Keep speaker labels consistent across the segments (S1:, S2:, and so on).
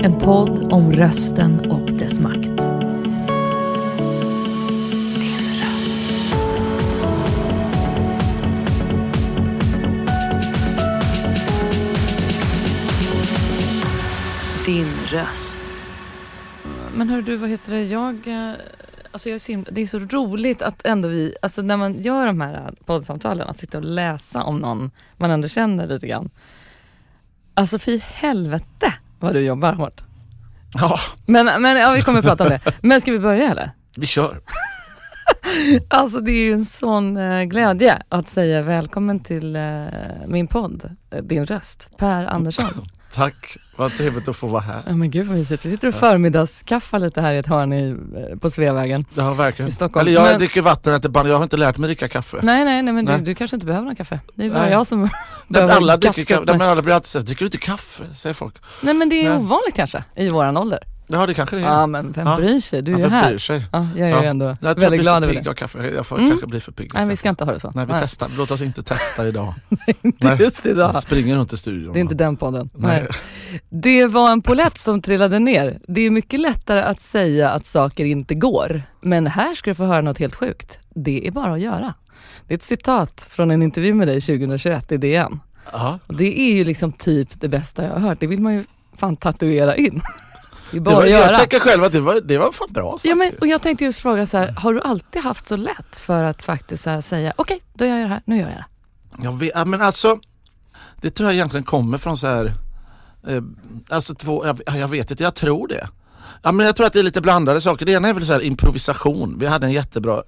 S1: en podd om rösten och dess makt. Din röst. Din röst. Men hör du, vad heter det? Jag, eh, alltså jag är så himla, det är så roligt att ändå vi, alltså när man gör de här poddsamtalen, att sitta och läsa om någon man ändå känner lite grann. Alltså i helvete vad du jobbar hårt.
S2: Ja,
S1: Men, men ja, vi kommer att prata om det. Men ska vi börja eller?
S2: vi kör.
S1: Alltså det är ju en sån eh, glädje att säga välkommen till eh, min podd, eh, Din röst, Per Andersson.
S2: Tack, vad trevligt att få vara här.
S1: Ja men gud vad mysigt, vi sitter och förmiddagskaffar lite här i ett hörn i, eh, på Sveavägen.
S2: Ja, verkligen.
S1: I Stockholm.
S2: Eller jag
S1: Men-
S2: dricker vatten band, jag har inte lärt mig dricka kaffe.
S1: Nej nej nej men
S2: Nej.
S1: Du, du kanske inte behöver någon kaffe. Det är bara
S2: Nej.
S1: jag som behöver
S2: alla, dricker kaffe. Men alla blir alltid såhär, dricker du inte kaffe? Säger folk.
S1: Nej men det är
S2: Nej.
S1: ovanligt kanske i våran ålder.
S2: Ja, det kanske det är.
S1: Ja men vem
S2: Ja.
S1: bryr sig, du är
S2: Ja,
S1: ju här.
S2: bryr sig?
S1: Ja, jag är
S2: Ja.
S1: ändå
S2: Jag jag
S1: väldigt
S2: blir
S1: glad över det.
S2: av kaffe. Jag får
S1: Mm.
S2: kanske bli för pigg.
S1: Nej vi ska inte ha det så.
S2: Nej, vi testar. Låt oss inte testa idag.
S1: inte
S2: Nej.
S1: just idag.
S2: Jag springer runt i studion.
S1: Det är inte den podden. Nej.
S2: Nej.
S1: Det var en polett som trillade ner. Det är mycket lättare att säga att saker inte går. Men här ska du få höra något helt sjukt. Det är bara att göra. Det är ett citat från en intervju med dig 2021 i DN. Och det är ju liksom typ det bästa jag har hört. Det vill man ju fan tatuera in. Det
S2: var,
S1: att göra.
S2: jag tänker själv att det var, det var fan bra sagt.
S1: Ja, men, och jag tänkte just fråga så här, har du alltid haft så lätt för att faktiskt här säga okej, då gör jag det här, nu gör jag det.
S2: Jag vet, men alltså, det tror jag egentligen kommer från så här, eh, alltså två, jag, jag vet inte, jag tror det. Ja, men jag tror att det är lite blandade saker. Det ena är väl så här improvisation. Vi hade en jättebra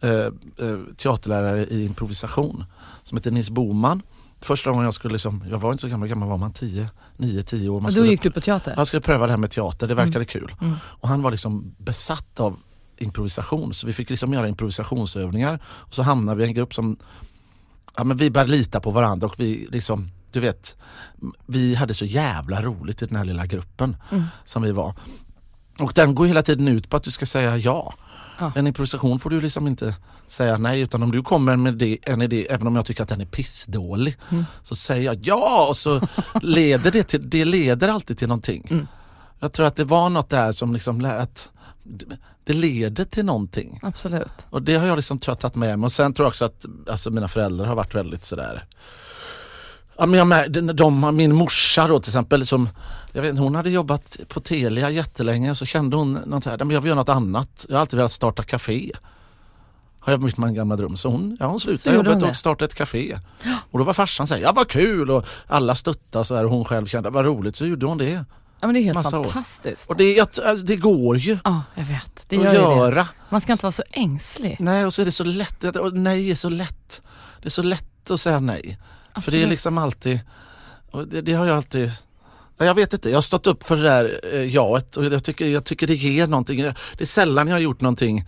S2: eh, eh, teaterlärare i improvisation som heter Nils Boman. Första gången jag skulle, liksom, jag var inte så gammal, gammal var man? 10, 9, 10 år. Man
S1: Och då
S2: skulle,
S1: gick du på teater?
S2: jag skulle pröva det här med teater, det verkade kul.
S1: Mm.
S2: Och han var liksom besatt av improvisation så vi fick liksom göra improvisationsövningar och så hamnade vi i en grupp som ja, men vi började lita på varandra och vi liksom, du vet, vi hade så jävla roligt i den här lilla gruppen
S1: Mm.
S2: som vi var. Och den går hela tiden ut på att du ska säga ja.
S1: Ja.
S2: En improvisation får du liksom inte säga nej utan om du kommer med det, en idé, även om jag tycker att den är pissdålig,
S1: Mm.
S2: så säger jag ja och så leder det till, det leder alltid till någonting.
S1: Mm.
S2: Jag tror att det var något där som liksom lät, det leder till någonting.
S1: Absolut.
S2: Och det har jag liksom tror jag tagit med mig och sen tror jag också att alltså, mina föräldrar har varit väldigt sådär Ja, men jag med, de, min morsa då till exempel, som, jag vet, hon hade jobbat på Telia jättelänge så kände hon något här, men jag vill göra något annat. Jag har alltid velat starta café. Har jag min gamla dröm. Så hon, ja, hon
S1: Så
S2: slutade jobbet
S1: det.
S2: och startade ett café. Och då var farsan såhär, ja vad kul och alla stöttade så här, och hon själv kände, vad roligt så gjorde hon det.
S1: Ja men det är helt
S2: Massa år.
S1: fantastiskt.
S2: Och det, alltså, det går ju
S1: Ja, jag vet. Det
S2: att
S1: gör det.
S2: göra.
S1: Man ska inte vara så ängslig.
S2: Nej och så är det så lätt, nej är så lätt. Det är så lätt att säga nej. För det är
S1: Absolut.
S2: liksom alltid, det, det har jag alltid Ja, Jag vet inte, jag har stått upp för det där eh, jaet och jag tycker, jag tycker det ger någonting. Det är sällan jag har gjort någonting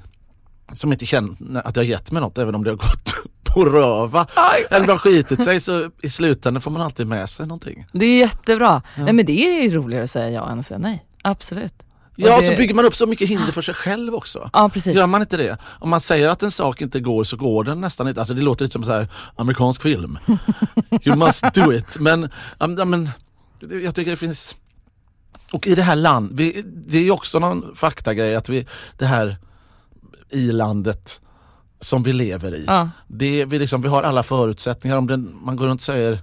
S2: som inte känner att jag har gett mig något även om det har gått på röva.
S1: Ja.
S2: Eller har skitit sig så i slutändan får man alltid med sig någonting.
S1: Det är jättebra. Nej men det är roligare att säga ja än att säga nej. Absolut.
S2: Ja,
S1: det-
S2: så bygger man upp så mycket hinder för sig själv också.
S1: Ja precis.
S2: Gör man inte det? Om man säger att en sak inte går så går den nästan inte. Alltså det låter lite som så här amerikansk film. You must do it. Men, ja, men- ja, men jag tycker det finns... Och i det här landet, det är ju också någon faktagrej att vi, det här i-landet som vi lever i.
S1: Ja.
S2: Det, vi, liksom, vi har alla förutsättningar. Om den, man går runt och säger,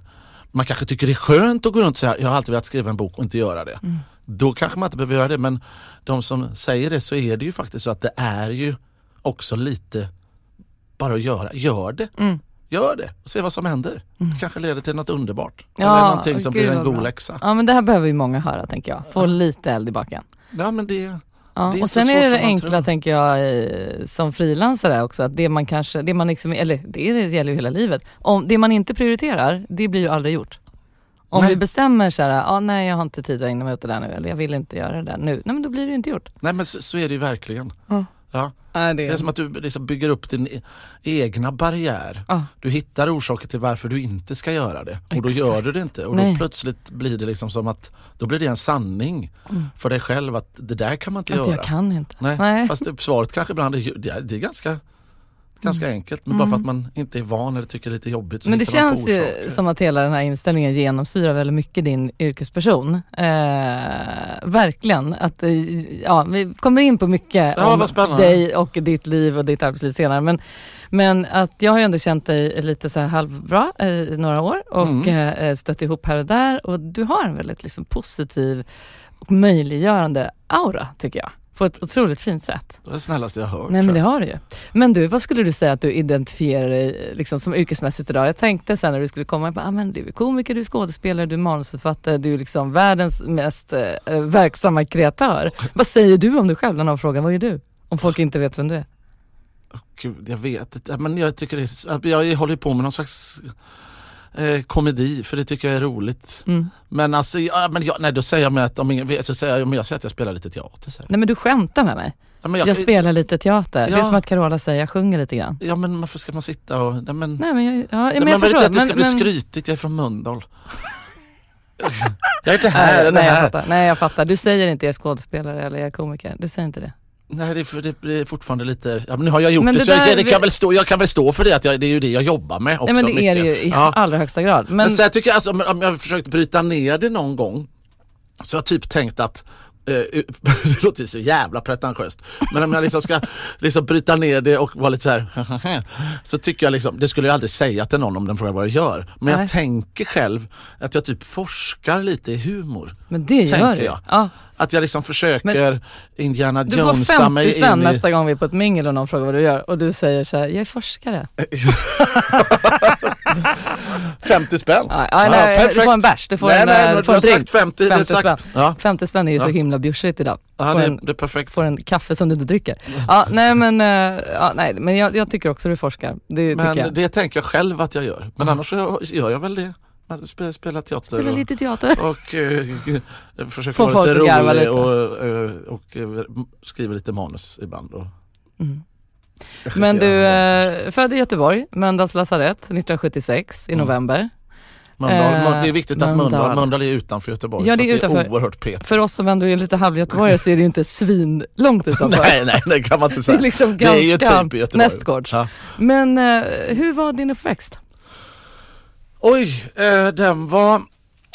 S2: man kanske tycker det är skönt att gå runt och säga jag har alltid velat skriva en bok och inte göra det.
S1: Mm.
S2: Då kanske man inte behöver göra det men de som säger det så är det ju faktiskt så att det är ju också lite bara att göra. Gör det.
S1: Mm.
S2: Gör det och se vad som händer. Det kanske leder till något underbart.
S1: Ja,
S2: Eller någonting som blir en god läxa.
S1: Ja men det här behöver ju många höra tänker jag. Få lite eld i baken.
S2: Ja men det,
S1: Ja.
S2: Det
S1: och sen är det det enkla
S2: tror.
S1: tänker jag eh, som frilansare också att det man kanske, det man liksom, eller det gäller ju hela livet. Om det man inte prioriterar, det blir ju aldrig gjort. Om
S2: Nej.
S1: vi bestämmer så här, ah, nej jag har inte tid att ägna mig åt det där nu eller jag vill inte göra det där nu. Nej men då blir det ju inte gjort.
S2: Nej men så, så är det ju verkligen.
S1: Ja.
S2: Ja.
S1: Nej,
S2: Det är som att du liksom bygger upp din e- egna barriär.
S1: Ja.
S2: Du hittar orsaker till varför du inte ska göra det och då
S1: Exakt.
S2: gör du det inte och
S1: Nej.
S2: då plötsligt blir det liksom som att då blir det en sanning för dig själv att det där kan man inte
S1: Mm. att
S2: göra.
S1: jag kan inte.
S2: Nej.
S1: Nej.
S2: Fast det, svaret kanske ibland är, det är, det är ganska, ganska enkelt men bara för att man inte är van eller tycker det är lite jobbigt så
S1: Mm. Men det känns ju som att hela den här inställningen genomsyrar väldigt mycket din yrkesperson. Eh, verkligen. Att, eh, ja, vi kommer in på mycket
S2: Ja,
S1: om dig och ditt liv och ditt arbetsliv senare. Men, men att jag har ju ändå känt dig lite så här halvbra i några år och
S2: Mm.
S1: eh, stött ihop här och där och du har en väldigt liksom, positiv och möjliggörande aura tycker jag. På ett otroligt fint sätt.
S2: Det är det snällaste jag hört.
S1: Nej men det har du ju. Men du, vad skulle du säga att du identifierar dig liksom, som yrkesmässigt idag? Jag tänkte sen när du skulle komma, jag bara, ah, men du är komiker, du är skådespelare, du är manusförfattare, du är liksom världens mest eh, verksamma kreatör. vad säger du om dig själv när någon frågar, vad är du? Om folk inte vet vem du är.
S2: Gud, jag vet inte. Men jag tycker det är, jag håller på med någon slags eh, komedi för det tycker jag är roligt.
S1: Mm.
S2: Men alltså, ja, men jag, nej då säger jag med att om ingen så säger jag, men jag säger att jag spelar lite teater. Säger. jag.
S1: Nej men du skämtar med mig.
S2: Ja, men
S1: Jag,
S2: jag,
S1: spelar lite teater. Det är
S2: Ja.
S1: som att Carola säger, jag sjunger lite grann.
S2: Ja men varför ska man sitta och... Nej, men,
S1: Nej men jag, ja, men
S2: nej,
S1: jag
S2: men vill
S1: förstår.
S2: att det ska
S1: men,
S2: bli
S1: men-
S2: skrytigt, jag är från Mölndal. jag är inte här,
S1: Nej,
S2: eller
S1: nej, jag
S2: här.
S1: fattar. nej jag fattar. Du säger inte jag är skådespelare eller jag är komiker. Du säger inte det.
S2: Nej det är, det är fortfarande lite, ja, men nu har jag gjort
S1: Men
S2: det,
S1: det
S2: så jag, det kan väl stå, jag kan väl stå för det, att jag, det är ju det jag jobbar med också
S1: Nej men det är det
S2: mycket.
S1: ju i
S2: Ja.
S1: allra högsta grad.
S2: Men,
S1: Men,
S2: så jag tycker alltså, om, jag har försökt bryta ner det någon gång så har jag typ tänkt att det låter så jävla pretentiöst. Men om jag liksom ska liksom bryta ner det och vara lite så här så tycker jag liksom, det skulle jag aldrig säga till någon om den frågar vad jag gör. Men
S1: Nej.
S2: jag tänker själv att jag typ forskar lite i humor.
S1: men det gör
S2: tänker
S1: du.
S2: jag.
S1: Ja.
S2: Att jag liksom försöker Indiana
S1: Du får
S2: Jonesa
S1: 50
S2: mig
S1: spänn
S2: in i...
S1: nästa gång vi är på ett mingel och någon frågar vad du gör och du säger så här, jag är forskare.
S2: 50 spänn.
S1: Ja, ja, nej, du får en bärs, du får
S2: nej,
S1: en,
S2: nej,
S1: eh,
S2: du
S1: får en drink.
S2: sagt 50, det är
S1: 50
S2: sagt.
S1: spänn.
S2: Ja,
S1: 50 spänn är ju så himla bjussigt idag.
S2: ja
S1: Får
S2: det,
S1: en-
S2: det är perfekt.
S1: Får en kaffe som du inte dricker. Ja, nej men, eh, ja, nej, men jag, jag tycker också du forskar. Det
S2: Men
S1: jag.
S2: det tänker jag själv att jag gör. Men annars så gör jag väl det. Man spe- Spelar teater
S1: Spelar
S2: och,
S1: lite teater.
S2: och eh, försöker
S1: Få
S2: vara lite rolig
S1: lite.
S2: och, eh, och, eh, skriver lite manus ibland. Och
S1: Mm. Men du, eh, född i Göteborg, Mölndals lasarett 1976 i
S2: Mm.
S1: november.
S2: Mölndal,
S1: eh,
S2: Mölndal, det är viktigt att Mölndal,
S1: Mölndal.
S2: Mölndal är utanför Göteborg.
S1: Ja,
S2: så
S1: det är
S2: att
S1: utanför.
S2: det är oerhört pet.
S1: För oss som ändå är lite halvgöteborgare så är det ju inte svin långt utanför.
S2: Nej, nej, det kan man inte
S1: Det
S2: säga.
S1: är liksom
S2: Det är ju
S1: ganska
S2: typ i Göteborg.
S1: nästgårds.
S2: Ja.
S1: Men eh, hur var din uppväxt?
S2: Oj, eh, den var,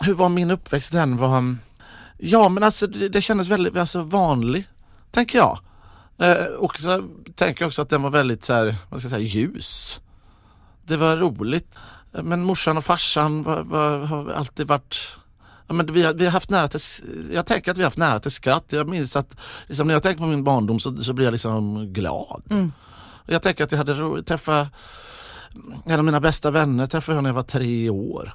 S2: hur var min uppväxt? Den var, ja men alltså det, det kändes väldigt alltså, vanlig, tänker jag. Eh, och så tänker jag också att den var väldigt så här, vad ska jag säga, ljus. Det var roligt. Eh, Men morsan och farsan var, var, har alltid varit Ja, men vi, har, vi har haft nära till, jag tänker att vi har haft nära till skratt. Jag minns att liksom, när jag tänker på min barndom så, så blir jag liksom glad.
S1: Mm.
S2: Jag tänker att jag hade ro, träffa en av mina bästa vänner träffade jag när jag var tre år.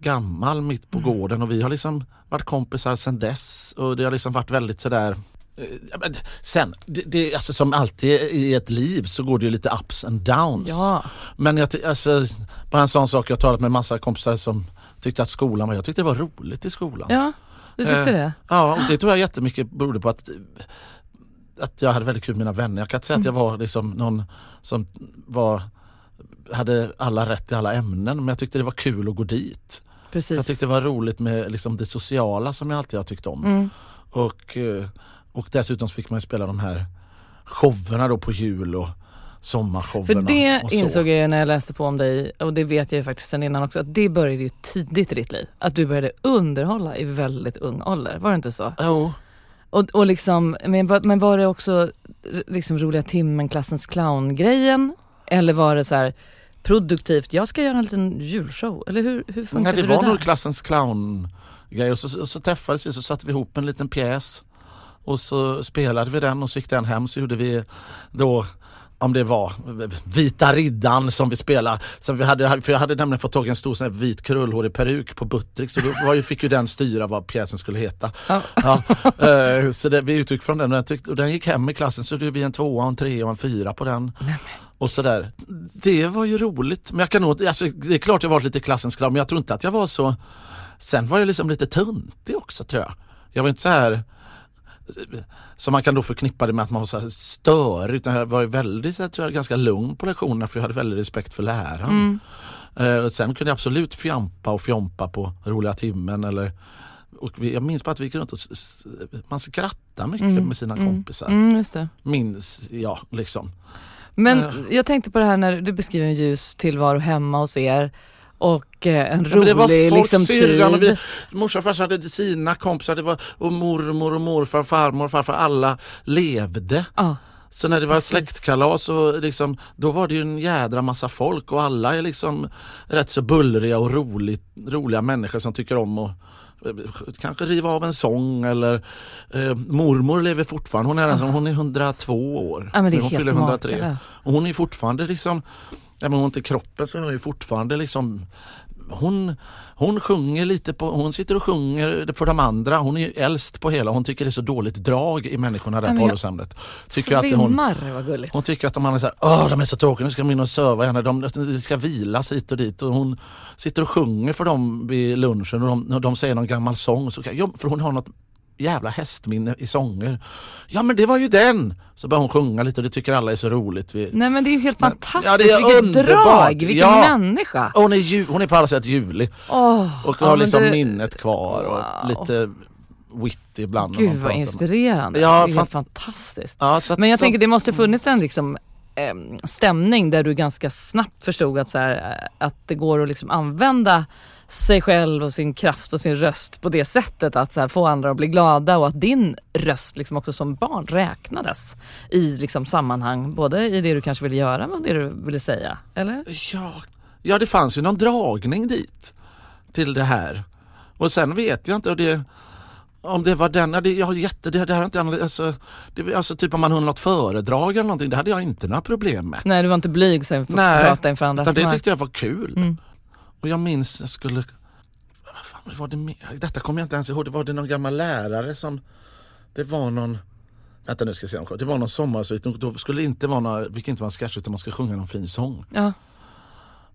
S2: Gammal mitt på gården och vi har liksom varit kompisar sedan dess och det har liksom varit väldigt sådär Sen, det, det, alltså som alltid i ett liv så går det ju lite ups and downs.
S1: Ja,
S2: Men jag, alltså, bara en sån sak, jag har talat med massa kompisar som tyckte att skolan var, jag tyckte det var roligt i skolan.
S1: ja du tyckte
S2: Eh,
S1: det?
S2: Ja, och det tror jag jättemycket berodde på att, att jag hade väldigt kul med mina vänner. Jag kan inte säga att jag var liksom någon som var, hade alla rätt i alla ämnen men jag tyckte det var kul att gå dit.
S1: Precis.
S2: Jag tyckte det var roligt med liksom det sociala som jag alltid har tyckt om.
S1: Mm.
S2: Och, eh, och dessutom så fick man ju spela de här showerna då på jul och sommarshowerna.
S1: För det insåg jag när jag läste på om dig och det vet jag ju faktiskt sen innan också att det började ju tidigt i ditt liv. Att du började underhålla i väldigt ung ålder, var det inte så?
S2: Jo,
S1: Och, och liksom, men, men var det också liksom roliga timmen, klassens clown-grejen? Eller var det så här produktivt, jag ska göra en liten julshow? Eller hur, hur
S2: Nej,
S1: funkade
S2: det
S1: det,
S2: var
S1: där?
S2: nog klassens clown grej och så, och så träffades vi så satte vi ihop en liten pjäs och så spelade vi den och så gick den hem så gjorde vi då om det var Vita Riddan som vi spelade. Så vi hade, för jag hade nämligen fått tag i en stor sån här vit krullhårig peruk på Buttrick så då var ju, fick ju den styra vad pjäsen skulle heta.
S1: Ja.
S2: Ja, eh, så det, vi utgick från den och, tyckte, och den gick hem i klassen så det blev en tvåa, en trea och en fyra på den. Och sådär. Det var ju roligt. Men jag kan nog, alltså, det är klart jag var lite klassens clown men jag tror inte att jag var så Sen var jag liksom lite tuntig också tror jag. Jag var inte så här som man kan då förknippa det med att man var så här störig. Utan jag var ju väldigt, jag tror jag, ganska lugn på lektionerna för jag hade väldigt respekt för läraren. Eh, sen kunde jag absolut fjampa och fjompa på roliga timmen eller och vi, jag minns bara att vi gick runt och man skrattade mycket med sina kompisar.
S1: Mm, just det.
S2: Minns jag liksom.
S1: Men
S2: Ja.
S1: jag tänkte på det här när du beskriver en ljus tillvaro hemma hos er och eh, en
S2: Ja, men det var
S1: rolig
S2: folk,
S1: liksom,
S2: syrran och vi, morsan och farsan hade sina kompisar det var, och mormor och morfar, farmor och farfar, alla levde.
S1: Ja.
S2: Så när det var
S1: Precis.
S2: släktkalas och liksom, då var det ju en jädra massa folk och alla är liksom rätt så bullriga och roligt, roliga människor som tycker om att eh, kanske riva av en sång eller eh, mormor lever fortfarande, hon är, den som, hon är 102 år.
S1: Ja, men det är
S2: hon fyller 103.
S1: makalöst.
S2: Och hon är fortfarande liksom, även om hon inte är kroppen så är hon ju fortfarande liksom hon, hon sjunger lite på, hon sitter och sjunger för de andra. Hon är ju äldst på hela. Hon tycker det är så dåligt drag i människorna där
S1: Ja, men
S2: på hon,
S1: Svimmar vad gulligt.
S2: hon tycker att de andra är så här, Åh, de är så tråkiga, nu ska de in och serva henne. De, de ska vilas hit och dit. Och hon sitter och sjunger för dem vid lunchen och de, de säger någon gammal sång. Så, för hon har något jävla hästminne i sånger. Ja men det var ju den! Så börjar hon sjunga lite och det tycker alla är så roligt. Vi,
S1: Nej men det är ju helt
S2: Men-
S1: fantastiskt,
S2: ja, det är
S1: vilket
S2: underbart.
S1: drag, vilken
S2: Ja.
S1: människa.
S2: hon, är ju, hon är på alla sätt ljuvlig
S1: Åh,
S2: och
S1: ja,
S2: har liksom
S1: du-
S2: minnet kvar och
S1: Wow.
S2: lite wit ibland.
S1: Gud vad inspirerande,
S2: Ja,
S1: det är
S2: fan-
S1: helt fantastiskt.
S2: Ja, att,
S1: Men jag
S2: så,
S1: tänker det måste funnits en liksom, stämning där du ganska snabbt förstod att, så här, att det går att liksom använda sig själv och sin kraft och sin röst på det sättet att här, få andra att bli glada och att din röst liksom också som barn räknades i liksom, sammanhang både i det du kanske ville göra och det du ville säga. Eller?
S2: Ja, ja, det fanns ju någon dragning dit till det här. Och sen vet jag inte och det, om det var den, det, jag har jätte, det, det här inte, alltså, det, alltså typ om man höll något föredrag eller någonting, det hade jag inte några problem med.
S1: Nej du var inte blyg sen för att
S2: Nej,
S1: prata inför andra.
S2: Utan det tyckte jag var kul.
S1: Mm.
S2: Och jag minns, jag skulle, vad fan var det mer? Detta kommer jag inte ens ihåg, det var det någon gammal lärare som, det var någon Vänta nu ska jag se om jag Det var någon sommarsvit då skulle det inte vara några, vilket inte vara en sketch utan man ska sjunga någon fin sång.
S1: Ja.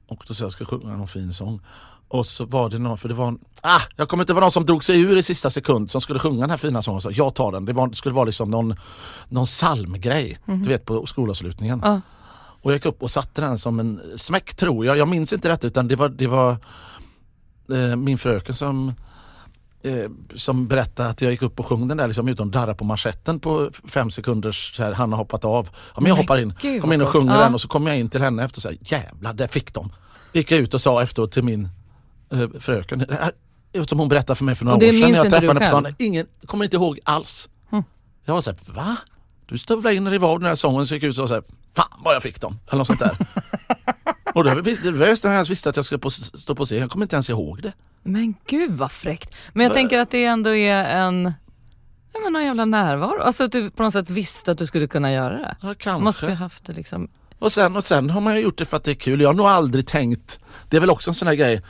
S2: Och då sa jag ska sjunga någon fin sång. Och så var det någon, för det var en, ah, jag kommer inte ihåg någon som drog sig ur i sista sekund som skulle sjunga den här fina sången sa jag tar den. Det, var, det skulle vara liksom någon, någon psalmgrej, du vet på skolavslutningen.
S1: Ja.
S2: Och jag gick upp och satte den som en smäck tror jag. Jag minns inte rätt utan det var, det var eh, min fröken som eh, som berättade att jag gick upp och sjöng den där liksom, utan att darra på manschetten på fem sekunders, så här, han har hoppat av. Ja, men jag hoppar in,
S1: gud,
S2: kom in och sjunger den och så kom jag in till henne efter och sa jävlar, där fick de. Gick jag ut och sa efteråt till min eh, fröken, som hon berättade för mig för några år sedan när jag träffade henne på stan. Ingen, kommer inte ihåg alls.
S1: Hm.
S2: Jag var såhär, va? Du stövlade in i var den här sången så gick jag ut och sa fan vad jag fick dem. Eller något sånt där. och då just när jag ens visste att jag skulle på, stå på scen, jag kommer inte ens ihåg det.
S1: Men gud vad fräckt. Men jag tänker att det ändå är en Ja men någon jävla närvaro. Alltså att du på något sätt visste att du skulle kunna göra det.
S2: Ja, kanske.
S1: Måste ju haft det liksom.
S2: Och sen, och sen har man ju gjort det för att det är kul. Jag har nog aldrig tänkt, det är väl också en sån här grej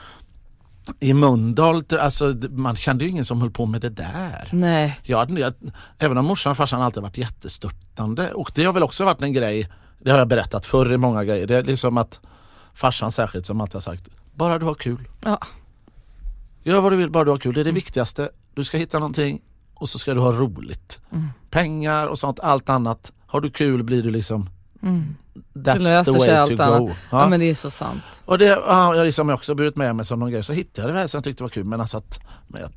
S2: i Mölndal, alltså man kände ju ingen som höll på med det där.
S1: Nej.
S2: Jag, jag, även om morsan och farsan alltid varit jättestörtande och det har väl också varit en grej, det har jag berättat förr i många grejer, det är liksom att farsan särskilt som alltid har sagt, bara du har kul.
S1: Ja.
S2: Gör vad du vill, bara du har kul. Det är det viktigaste. Du ska hitta någonting och så ska du ha roligt.
S1: Mm.
S2: Pengar och sånt, allt annat. Har du kul blir du liksom
S1: Mm.
S2: That's
S1: Det löser
S2: the
S1: sig
S2: way
S1: allt
S2: to
S1: annat.
S2: go.
S1: Ja.
S2: Ja.
S1: men det är så sant.
S2: Och det ja, jag liksom också burit med mig som någon grej. Så hittade jag det här som jag tyckte var kul. Men alltså att, men, jag,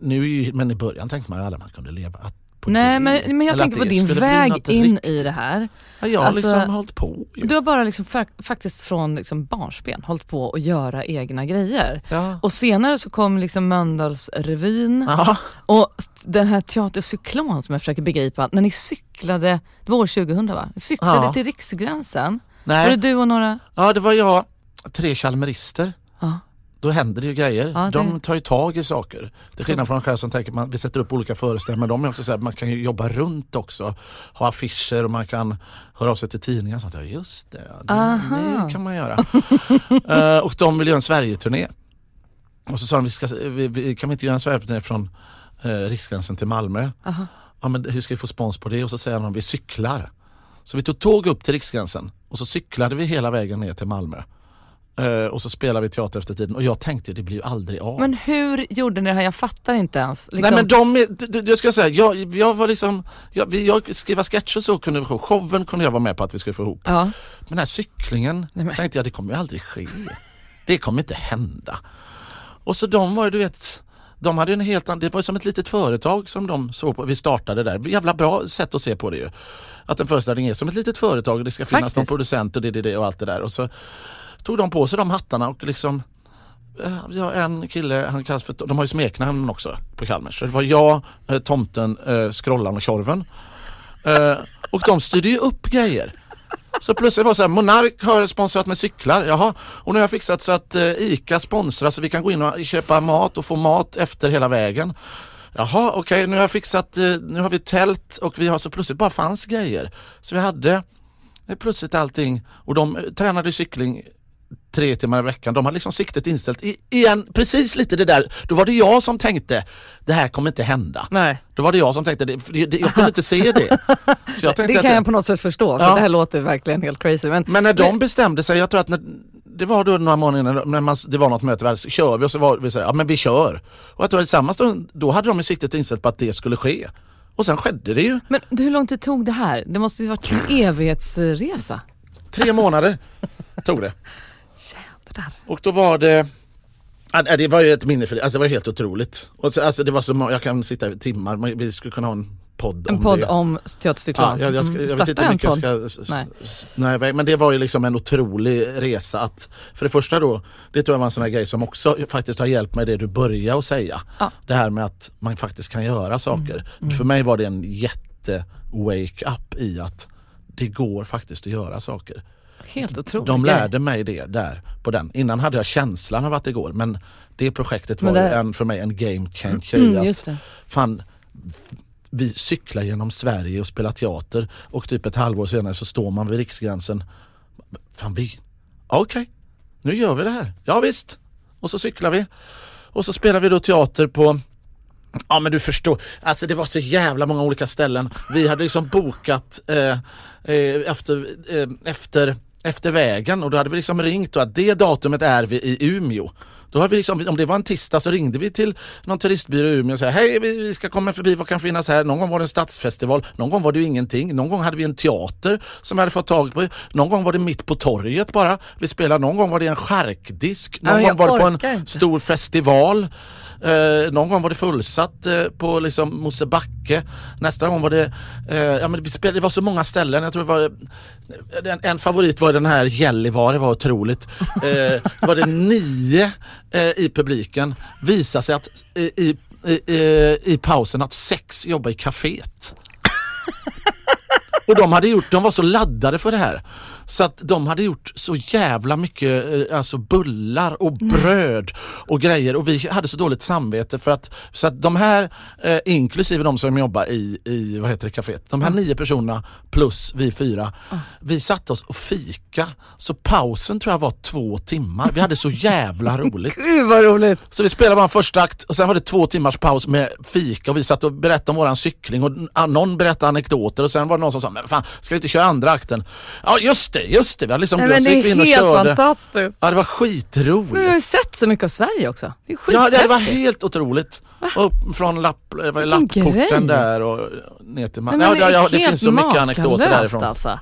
S2: nu, men i början tänkte man ju aldrig man kunde leva att-
S1: Nej men, men jag tänker på din väg in
S2: riktigt.
S1: i det här.
S2: Ja, jag har
S1: alltså-
S2: liksom hållit på. Ju.
S1: Du har bara liksom fa- faktiskt från liksom barnsben hållit på att göra egna grejer.
S2: Ja.
S1: Och senare så kom liksom Mölndalsrevyn
S2: Ja.
S1: och den här Teatercyklon som jag försöker begripa. När ni cyklade, det var år 2000 va? Ni cyklade
S2: Ja.
S1: till Riksgränsen. Var
S2: Nej.
S1: det du och några?
S2: ja, det var jag, tre chalmerister.
S1: Ja.
S2: Då händer det ju grejer.
S1: Ja, det-
S2: De tar ju tag i saker. Till skillnad från en själv som tänker man, vi sätter upp olika föreställningar men de är också så här, man kan ju jobba runt också. Ha affischer och man kan höra av sig till tidningar och sånt. Ja just det, det, det kan man göra. Eh, och de vill göra en Sverige-turné. Och så sa de, vi ska, vi, vi, kan vi inte göra en Sverige-turné från eh, Riksgränsen till Malmö?
S1: Aha.
S2: Ja, men hur ska vi få spons på det? Och så säger de, vi cyklar. Så vi tog tåg upp till Riksgränsen och så cyklade vi hela vägen ner till Malmö. Eh, och så spelade vi teater efter tiden och jag tänkte det blir ju aldrig av.
S1: Men hur gjorde ni det här? Jag fattar inte ens. Liksom,
S2: Nej men de, är- jag ska säga, jag, jag var liksom, jag, jag skriva sketcher så kunde vi få, showen kunde jag vara med på att vi skulle få ihop.
S1: Ja.
S2: Men den här cyklingen
S1: Nej, men-
S2: tänkte jag det kommer ju aldrig ske. Det kommer inte hända. Och så de var ju du vet, de hade en helt annan, det var ju som ett litet företag som de såg på, vi startade där. Jävla bra sätt att se på det ju. Att en föreställning är som ett litet företag och det ska finnas någon
S1: Faktiskt.
S2: producent och det, det, det och allt det där. Och så tog de på sig de hattarna och liksom eh, Vi har en kille, han kallas för, de har ju smeknamn också på Kalmar. Så det var jag, eh, tomten, eh, Skrollan och Tjorven. Och de styrde ju upp grejer. Så plötsligt var det så här, Monark har sponsrat med cyklar. Jaha, och nu har jag fixat så att ICA sponsrar så vi kan gå in och köpa mat och få mat efter hela vägen. Jaha, okej, nu har jag fixat, nu har vi tält och vi har så plötsligt bara fanns grejer. Så vi hade plötsligt allting och de tränade cykling tre timmar i veckan. De hade liksom siktet inställt. I, igen, precis lite det där, då var det jag som tänkte det här kommer inte hända.
S1: Nej.
S2: Då var det jag som tänkte det, det, det jag kunde inte se det. Så jag tänkte
S1: Det kan jag på något sätt förstå, för
S2: Ja.
S1: det här låter verkligen helt crazy. Men,
S2: Men när de bestämde sig, jag tror att när, det var då några månader när- när man, det var något möte, så kör vi och så var vi så här, ja men vi kör. Och jag tror att i samma stund, då hade de i siktet inställt på att det skulle ske. Och sen skedde det ju.
S1: men hur lång tid tog det här? Det måste ju varit en evighetsresa.
S2: Tre månader tog det.
S1: Jädrar.
S2: Och då var det det var ju ett minne för det, alltså det var helt otroligt. Och så, alltså det var så, jag kan sitta i timmar, vi skulle kunna ha en podd
S1: En
S2: om
S1: podd
S2: det.
S1: om teatercyklar.
S2: Ja, jag, jag, ska,
S1: Mm.
S2: jag vet inte hur
S1: en
S2: mycket jag ska...
S1: Nej.
S2: Nej, men det var ju liksom en otrolig resa att, för det första då, det tror jag var en sån här grej som också faktiskt har hjälpt mig det du började att säga.
S1: Ja.
S2: Det här med att man faktiskt kan göra saker. För mig var det en jätte wake-up i att det går faktiskt att göra saker.
S1: Helt otroligt.
S2: De lärde mig det där på den. Innan hade jag känslan av att det går men det projektet
S1: Men
S2: var
S1: det-
S2: ju en, för mig en game changer
S1: Mm,
S2: att
S1: det.
S2: fan vi cyklar genom Sverige och spelar teater och typ ett halvår senare så står man vid Riksgränsen. Fan vi, okej, nu gör vi det här. Ja visst. Och så cyklar vi. Och så spelar vi då teater på Ja men du förstår, alltså det var så jävla många olika ställen. Vi hade liksom bokat eh, eh, efter, eh, efter, efter vägen och då hade vi liksom ringt och att det datumet är vi i Umeå. Då har vi liksom, om det var en tisdag så ringde vi till någon turistbyrå i Umeå och sa hej vi, vi ska komma förbi, vad kan finnas här? Någon gång var det en stadsfestival, någon gång var det ingenting, någon gång hade vi en teater som vi hade fått tag på, någon gång var det mitt på torget bara. Vi spelade, någon gång var det en charkdisk, någon
S1: Ja,
S2: gång var det på en
S1: inte.
S2: stor festival. Eh, någon gång var det fullsatt eh, på liksom Mosebacke. Nästa gång var det, eh, ja men det, spelade, det var så många ställen. Jag tror det var, eh, en, en favorit var den här Gällivare, det var otroligt. Eh, var det nio eh, i publiken. Visade sig att eh, i, i, i, i pausen att sex jobbar i kaféet. Och de hade gjort, de var så laddade för det här. Så att de hade gjort så jävla mycket eh, alltså bullar och bröd och grejer och vi hade så dåligt samvete för att så att de här, eh, inklusive de som jobbar i, i vad heter det, kaféet, de här nio personerna plus vi fyra, vi satte oss och fika. Så pausen tror jag var två timmar. Vi hade så jävla roligt.
S1: Gud vad roligt.
S2: Så vi spelade bara första akt och sen var det två timmars paus med fika och vi satt och berättade om våran cykling och ah, någon berättade anekdoter och sen var det någon som sa, men fan ska vi inte köra andra akten? Ja just det, just det, vi hade liksom
S1: Nej, men det är
S2: och
S1: helt
S2: körde.
S1: fantastiskt.
S2: Ja det var
S1: Men du har
S2: skitroligt.
S1: ju sett så mycket av Sverige också. Det är
S2: Ja det, det var helt otroligt. Upp från lapp, eh, Lapporten där och ner till Malmö. Ja,
S1: är
S2: ja, det finns så mycket anekdoter därifrån.
S1: Alltså.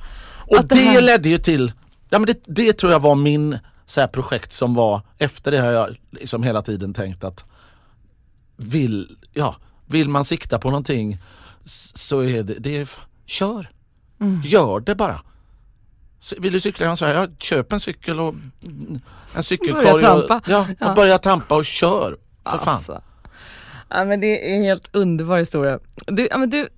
S2: Och det,
S1: det här-
S2: ledde ju till, ja men det, det tror jag var min så här, projekt som var, efter det har jag liksom hela tiden tänkt att vill, ja, vill man sikta på någonting så är det, det är, kör.
S1: Mm.
S2: Gör det bara. Vill du cykla genom Sverige, ja, köp en cykel och en cykelkorg.
S1: Börja
S2: och-
S1: trampa.
S2: Ja,
S1: Ja.
S2: och börja trampa och kör. För fan.
S1: Alltså. Ja, men det är en helt underbar historia. Du, ja, men du,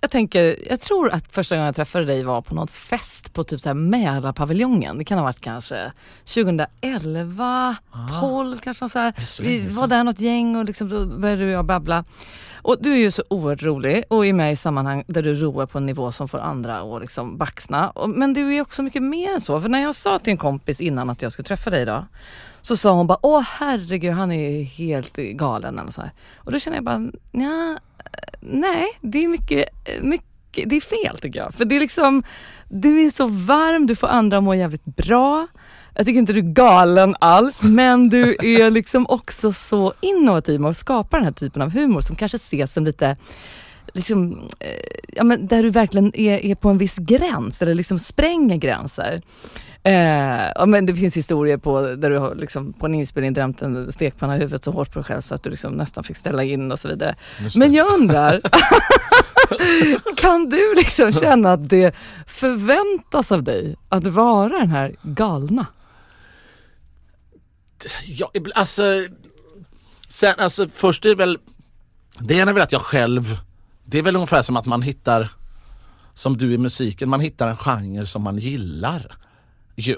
S1: jag tänker, jag tror att första gången jag träffade dig var på något fest på typ så här Mälarpaviljongen. Det kan ha varit kanske 2011, 12 kanske. Så här. Vi var där något gäng och liksom, då började du och jag babbla. Och du är ju så oerhört rolig och är med i sammanhang där du roar på en nivå som får andra att liksom baxna. Men du är också mycket mer än så. För när jag sa till en kompis innan att jag skulle träffa dig idag så sa hon bara, åh herregud han är helt galen eller så här. Och då känner jag bara, nja, eh, nej det är mycket, eh, mycket, det är fel tycker jag. För det är liksom, du är så varm, du får andra att må jävligt bra. Jag tycker inte du är galen alls, men du är liksom också så innovativ med att skapa den här typen av humor som kanske ses som lite Liksom, eh, ja, men där du verkligen är, är på en viss gräns eller liksom spränger gränser. Eh, ja, men det finns historier på där du har liksom på en inspelning drämt en stekpanna i huvudet så hårt på dig själv så att du liksom nästan fick ställa in och så vidare. Men jag undrar, kan du liksom känna att det förväntas av dig att vara den här galna?
S2: Ja, alltså, sen, alltså först är det väl, det ena är väl att jag själv, det är väl ungefär som att man hittar, som du i musiken, man hittar en genre som man gillar. Ju.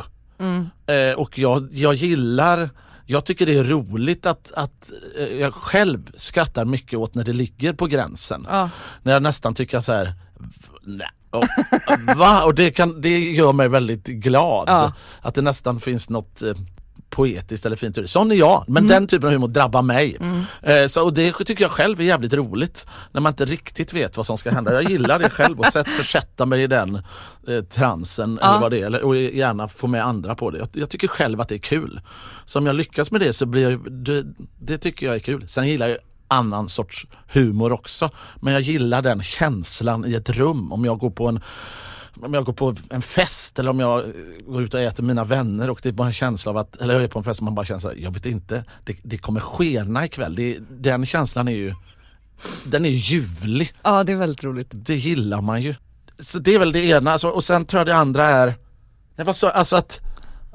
S2: Eh, och jag, jag gillar, jag tycker det är roligt att, att eh, jag själv skrattar mycket åt när det ligger på gränsen.
S1: Ja.
S2: När jag nästan tycker så här, nej, och, va? Och det, kan, det gör mig väldigt glad.
S1: Ja.
S2: Att det nästan finns något eh, poetiskt eller fint. Sån är jag, men den typen av humor drabbar mig. Eh, så, och det tycker jag själv är jävligt roligt. När man inte riktigt vet vad som ska hända. Jag gillar det själv och sätt, försätta mig i den eh, transen
S1: Ja.
S2: eller vad det är. Eller, och gärna få med andra på det. Jag, jag tycker själv att det är kul. Så om jag lyckas med det så blir jag, det, det tycker jag är kul. Sen gillar jag annan sorts humor också. Men jag gillar den känslan i ett rum. Om jag går på en om jag går på en fest eller om jag eh, går ut och äter med mina vänner och det är bara en känsla av att, eller jag är på en fest och man bara känner så här, jag vet inte, det, det kommer skena ikväll. Det, den känslan är ju, den är ljuvlig.
S1: Ja, det är väldigt roligt.
S2: Det gillar man ju. Så det är väl det ena alltså, och sen tror jag det andra är, nej, vad sa, alltså att,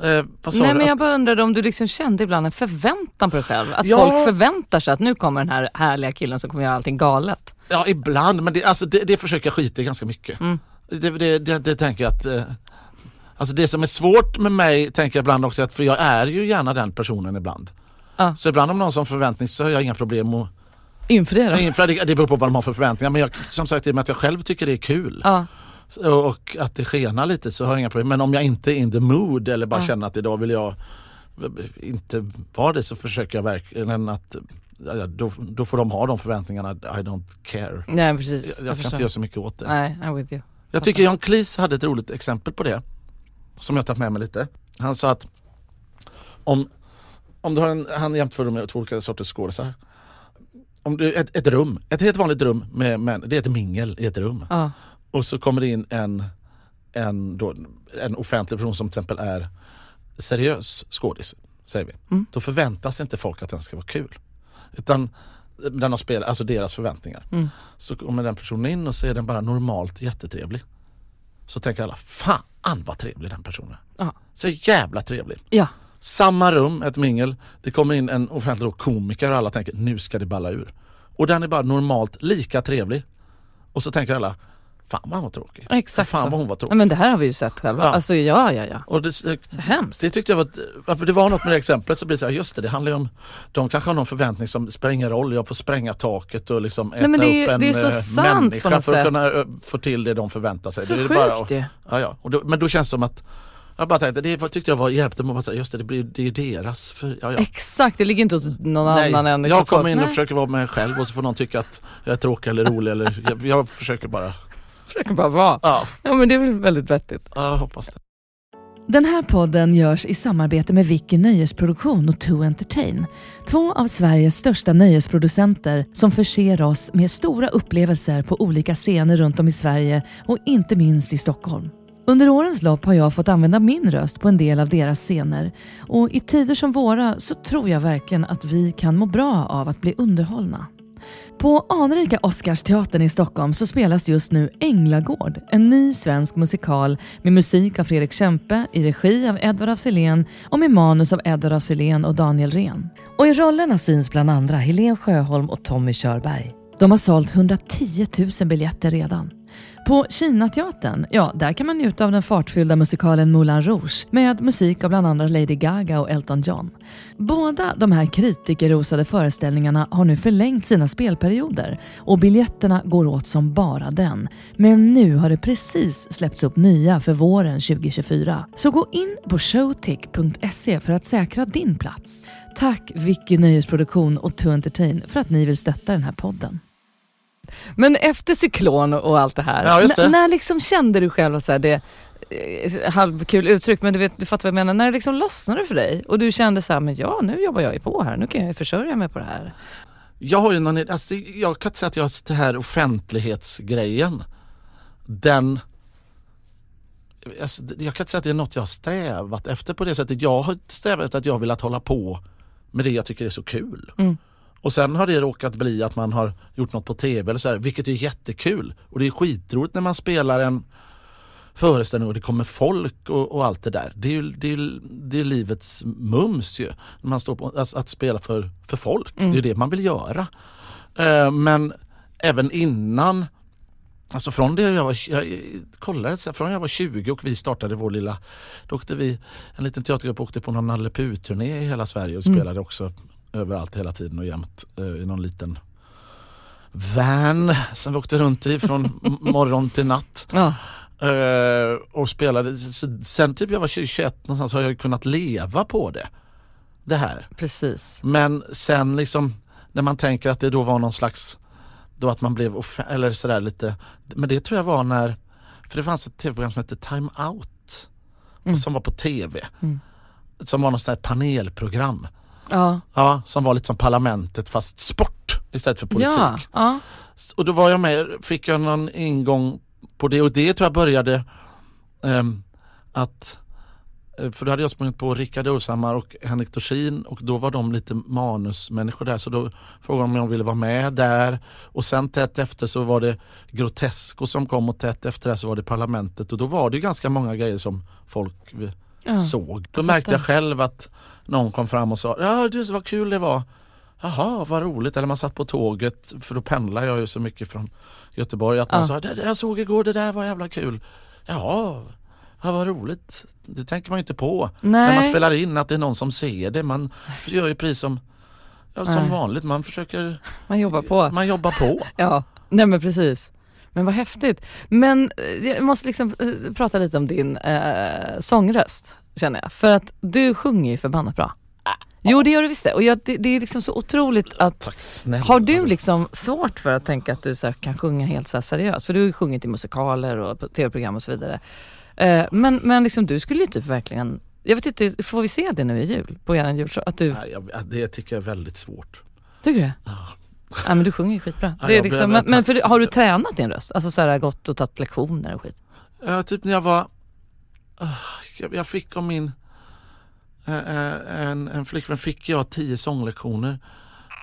S2: eh,
S1: Nej men jag bara undrade om du liksom kände ibland en förväntan på dig själv? Att
S2: Ja.
S1: folk förväntar sig att nu kommer den här härliga killen som kommer göra allting galet.
S2: Ja ibland, men det, alltså, det, det försöker jag skita i ganska mycket.
S1: Mm.
S2: Det, det, det, det tänker jag att eh, Alltså det som är svårt med mig tänker jag ibland också att för jag är ju gärna den personen ibland.
S1: Ja.
S2: Så ibland om någon som förväntning så har jag inga problem att
S1: Inför det då?
S2: inför det. Det beror på vad de har för förväntningar men jag, som sagt i och med att jag själv tycker det är kul
S1: Ja.
S2: och, att det skenar lite så har jag inga problem. Men om jag inte är in the mood eller bara
S1: Ja.
S2: känner att idag vill jag inte vara det så försöker jag verkligen att då, då får de ha de förväntningarna. I don't care.
S1: Nej precis.
S2: Jag, jag kan
S1: förstår.
S2: inte göra så mycket åt det.
S1: Nej, I'm with you.
S2: Jag tycker Jan Cleese hade ett roligt exempel på det. Som jag tagit med mig lite. Han sa att om, om du har en, han jämförde med två olika sorters skådisar. Om du, ett, ett rum, ett helt vanligt rum med män, det är ett mingel i ett rum.
S1: Ja.
S2: Och så kommer det in en, en, då, en offentlig person som till exempel är seriös skådis, säger vi.
S1: Mm.
S2: Då förväntas inte folk att den ska vara kul. Utan den har spelat, alltså deras förväntningar.
S1: Mm.
S2: Så kommer den personen in och så är den bara normalt jättetrevlig. Så tänker alla, fan vad trevlig den personen är. Så jävla trevlig.
S1: ja.
S2: Samma rum, ett mingel, det kommer in en offentlig komiker och alla tänker nu ska det balla ur. Och den är bara normalt lika trevlig. Och så tänker alla, fan vad han var tråkig.
S1: Exakt
S2: fan vad hon var
S1: Ja,
S2: tråkig.
S1: men det här har vi ju sett själva.
S2: Ja.
S1: Alltså ja, ja, ja.
S2: Och det,
S1: Så hemskt.
S2: det tyckte jag var, ett- för det var något med det exemplet så blir det så här, just det, det handlar ju om, de kanske har någon förväntning som spelar ingen roll, jag får spränga taket och liksom äta
S1: men det
S2: upp en
S1: det är så
S2: eh,
S1: på
S2: människa
S1: något
S2: för att
S1: sätt.
S2: kunna få till det de förväntar sig.
S1: Så
S2: det är
S1: sjukt
S2: bara,
S1: ju.
S2: ja, ja. Och då, men då känns det som att jag bara tänkte, det tyckte jag var hjälpte mig att säga, just det, det, blir, det är ju deras. För, ja, ja.
S1: Exakt, det ligger inte hos någon annan än liksom
S2: jag kommer
S1: folk.
S2: in och
S1: Nej,
S2: försöker vara mig själv och så får någon tycka att jag är tråkig eller rolig eller jag, jag försöker bara,
S1: försöker bara vara.
S2: ja,
S1: Ja men det är väl väldigt vettigt.
S2: ja jag hoppas det.
S3: Den här podden görs i samarbete med Vicky Nöjesproduktion och To Entertain. Två av Sveriges största nöjesproducenter som förser oss med stora upplevelser på olika scener runt om i Sverige och inte minst i Stockholm. Under årens lopp har jag fått använda min röst på en del av deras scener och i tider som våra så tror jag verkligen att vi kan må bra av att bli underhållna. På anrika Oscarsteatern i Stockholm så spelas just nu Änglagård, en ny svensk musikal med musik av Fredrik Kempe i regi av Edvard af Sillén och med manus av Edvard af Sillén och Daniel Rehn. Och i rollerna syns bland andra Helen Sjöholm och Tommy Körberg. De har sålt 110 000 biljetter redan. På Kinateatern, ja, där kan man njuta av den fartfyllda musikalen Moulin Rouge med musik av bland andra Lady Gaga och Elton John. Båda de här kritikerrosade föreställningarna har nu förlängt sina spelperioder och biljetterna går åt som bara den. Men nu har det precis släppts upp nya för våren 2024. Så gå in på showtick.se för att säkra din plats. Tack Vicky Nöjesproduktion och To Entertain för att ni vill stötta den här podden.
S1: Men efter cyklon och allt det här,
S2: Ja, det.
S1: när liksom kände du själv så här, det eh, halvkul uttryck, men du, vet, du fattar vad jag menar, när det liksom lossnade för dig och du kände så här, men ja nu jobbar jag ju på här, nu kan jag ju försörja mig på det här.
S2: Jag har ju någon, alltså, jag kan inte säga att jag har det här offentlighetsgrejen. Den alltså, jag kan inte säga att det är något jag har strävat efter på det sättet. Jag har strävat efter att jag har velat hålla på med det jag tycker är så kul.
S1: Mm.
S2: Och sen har det råkat bli att man har gjort något på tv eller så här, vilket är jättekul. Och det är skitroligt när man spelar en föreställning och det kommer folk och, och allt det där. Det är ju det är, det är livets mums ju. Man står på, alltså, att spela för, för folk. Det är det man vill göra. Eh, men även innan Alltså från det jag var, jag kollade, från jag var 20 och vi startade vår lilla, då åkte vi, en liten teatergrupp åkte på någon Nalle Puh-turné i hela Sverige och spelade också överallt hela tiden och jämt eh, i någon liten van som vi åkte runt i från morgon till natt.
S1: Ja.
S2: Eh, och spelade, så sen typ jag var 20-21 någonstans har jag kunnat leva på det. Det här.
S1: Precis.
S2: Men sen liksom när man tänker att det då var någon slags, då att man blev eller sådär lite, men det tror jag var när, för det fanns ett tv-program som hette Time Out
S1: Mm.
S2: som var på tv.
S1: Mm.
S2: Som var något sånt här panelprogram.
S1: Ja.
S2: Ja, som var lite som Parlamentet fast sport istället för politik.
S1: Ja. ja.
S2: Och då var jag med, fick jag någon ingång på det och det tror jag började ehm, att eh, för då hade jag sprungit på Rickard Ulshammar och Henrik Dorsin och då var de lite manusmänniskor där så då frågade de om jag ville vara med där och sen tätt efter så var det Grotesco som kom och tätt efter det så var det Parlamentet och då var det ganska många grejer som folk
S1: Ja.
S2: såg. Då märkte jag själv att någon kom fram och sa ja du vad kul det var. Jaha vad roligt. Eller man satt på tåget för då pendlar jag ju så mycket från Göteborg att man
S1: Ja.
S2: sa det jag såg igår det där var jävla kul. Jaha, ja, vad roligt. Det tänker man ju inte på
S1: Nej.
S2: när man spelar in att det är någon som ser det. Man gör ju precis som, ja, som
S1: Nej.
S2: vanligt. Man försöker,
S1: Man jobbar på.
S2: man jobbar på.
S1: Ja, nej men precis. Men vad häftigt. Men eh, jag måste liksom eh, prata lite om din eh, sångröst känner jag. För att du sjunger ju förbannat bra. Jo det gör du visst det. Och jag, det, det är liksom så otroligt att
S2: Tack snälla.
S1: har du liksom svårt för att tänka att du så kan sjunga helt så seriöst? För du har ju sjungit i musikaler och tv-program och så vidare. Eh, men men liksom, du skulle ju typ verkligen, jag vet inte, får vi se det nu i jul på er julshow? Att du,
S2: Nej, jag, det tycker jag är väldigt svårt.
S1: tycker du det? Ja men du sjunger ju skitbra.
S2: Ja,
S1: det är liksom, men men för, har du tränat din röst? Alltså så här, gått och tagit lektioner och skit?
S2: Ja, typ när jag var, Ah, jag, fick av min, eh, eh, en, en flickvän fick jag tio sånglektioner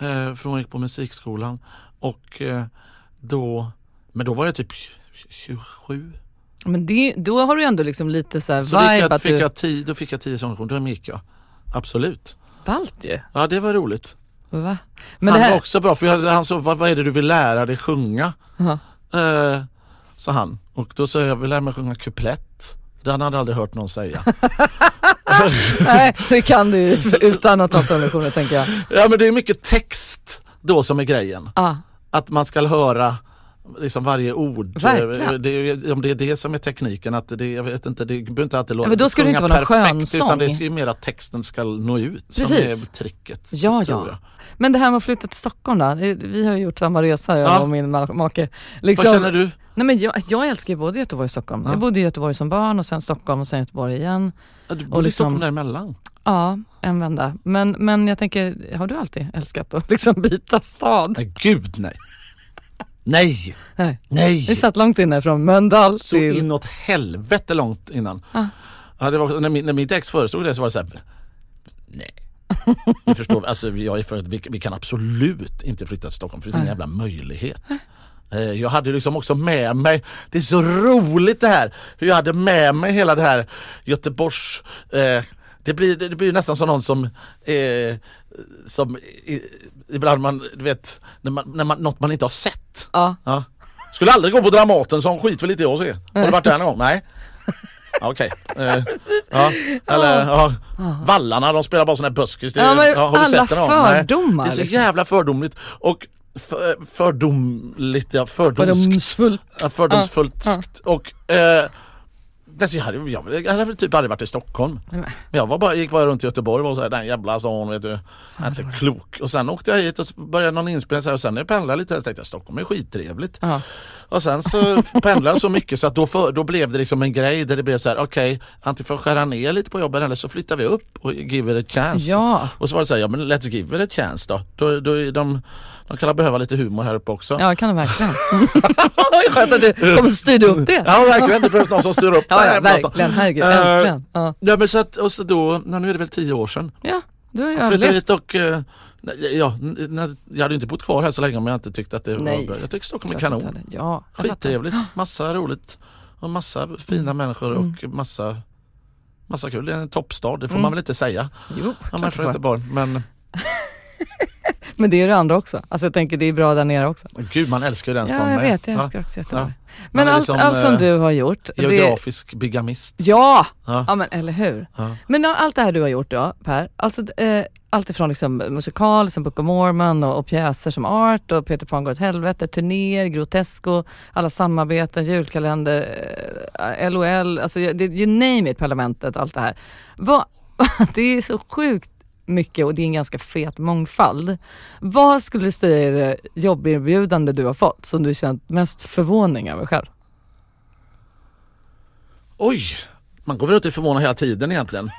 S2: eh, för hon gick på musikskolan och då, men då var jag typ 27.
S1: Men det, då har du ändå liksom lite så här
S2: Så
S1: vibe
S2: jag,
S1: att
S2: fick
S1: du...
S2: jag tio, då fick jag tio sånglektioner, då gick jag. Absolut.
S1: Ballt ju.
S2: Ja det var roligt.
S1: Va? Men
S2: han
S1: det här...
S2: var också bra för jag, han sa vad, vad är det du vill lära dig sjunga?
S1: Ja.
S2: Eh, sa han och då sa jag jag vill lära mig sjunga kuplett. Det hade han aldrig hört någon säga.
S1: Nej, det kan du ju utan att ta sånglektioner tänker jag.
S2: Ja men det är mycket text då som är grejen.
S1: Ja,
S2: Att man ska höra liksom varje ord.
S1: Verkligen.
S2: Eh, Det är, om det är det som är tekniken, att det, jag vet inte, det behöver inte alltid låta
S1: men då ska det inte vara någon
S2: perfekt. Utan det ska ju mer att texten ska nå ut som
S1: Precis.
S2: är tricket.
S1: Ja, ja. Men det här med att flytta till Stockholm då? Vi har ju gjort samma resa jag
S2: Ja.
S1: och min ma- make. Liksom,
S2: Vad känner du?
S1: Nej, men jag, jag älskar ju både Göteborg och Stockholm.
S2: Ja.
S1: Jag bodde i Göteborg som barn och sen Stockholm och sen Göteborg igen.
S2: Ja, Du bor
S1: liksom-
S2: i Stockholm däremellan.
S1: Ja, en vända. Men, men jag tänker, har du alltid älskat att liksom byta stad?
S2: Nej gud nej. Nej,
S1: Nej.
S2: nej.
S1: Vi satt långt inne från Mölndal
S2: Så
S1: till...
S2: inåt helvete långt innan.
S1: Ah.
S2: Ja, det var, när, min, när mitt ex föreslog det så var det så här. Nej. Du förstår, alltså, jag är för att vi, vi kan absolut inte flytta till Stockholm för det finns ingen jävla möjlighet. Eh, Jag hade liksom också med mig, det är så roligt det här, hur jag hade med mig hela det här Göteborgs eh, det blir, det blir nästan som någon som, eh, som eh, ibland man, du vet, när man, när man, något man inte har sett.
S1: Ja.
S2: Ja. Skulle aldrig gå på Dramaten, sån skit vill inte jag se. Har du varit där någon gång? Nej. Ja, Okej. Eh, ja. Eller ja. Vallarna, de spelar bara sån här buskis. Det,
S1: Ja, men
S2: har du
S1: alla
S2: sett det någon gång? Nej.
S1: fördomar,
S2: Det är så
S1: liksom.
S2: jävla fördomligt. Och för, fördomligt, ja fördomskt.
S1: Fördomsfullt.
S2: Ja, fördomsfullt. Och eh, alltså, jag, hade, jag, jag hade typ aldrig varit i Stockholm.
S1: Men.
S2: Jag var bara, gick bara runt i Göteborg och var såhär, den jävla stan vet du. Är inte klok. Och sen åkte jag hit och började någon inspelning så här, och sen när jag pendlade lite så tänkte jag Stockholm är skittrevligt.
S1: Ja.
S2: Och sen så pendlade jag så mycket så att då, för, då blev det liksom en grej där det blev så här: okej antingen får jag skära ner lite på jobben eller så flyttar vi upp och give it a chance.
S1: Ja.
S2: Och så var det så här, ja men let's give it a chance då. då, då de, de kan behöva lite humor här uppe också.
S1: Ja, det kan du verkligen. Skönt att du kommer styrde upp det.
S2: Ja verkligen, det behövs någon som styr upp det
S1: Ja,
S2: här
S1: ja verkligen. Herregud,
S2: Eh,
S1: äntligen. Ja,
S2: Ja men så att, och så då, nu är det väl tio år sedan.
S1: ja du har ju
S2: flyttade hit och nej, ja, jag hade inte bott kvar här så länge om jag inte tyckte att det
S1: Nej.
S2: var bra. Jag tycker Stockholm är kanon.
S1: Ja.
S2: Skittrevligt, massa roligt och massa fina människor och massa Massa kul, det är en toppstad, det får
S1: Mm.
S2: man väl inte säga.
S1: Jo,
S2: Ja, man får inte barn, men
S1: Men det är det andra också. Alltså jag tänker det är bra där nere också.
S2: gud man älskar ju den stan
S1: Ja, jag
S2: med.
S1: vet. Jag
S2: Ja,
S1: älskar också Göteborg. Men allt,
S2: liksom,
S1: allt som
S2: eh,
S1: du har gjort. Det,
S2: Geografisk bigamist.
S1: ja!
S2: Ja.
S1: ja, men eller hur.
S2: Ja.
S1: Men allt det här du har gjort då, Per. Alltså, eh, allt ifrån liksom musikal som Book of Mormon och, och pjäser som Art och Peter Pan går åt helvete, turnéer, Grotesco, alla samarbeten, julkalender, eh, LOL, alltså det, you name it, Parlamentet, allt det här. Vad, det är så sjukt mycket och det är en ganska fet mångfald. Vad skulle du säga är det jobberbjudande du har fått som du känt mest förvåning över själv?
S2: Oj, man går väl ut är förvånad hela tiden egentligen.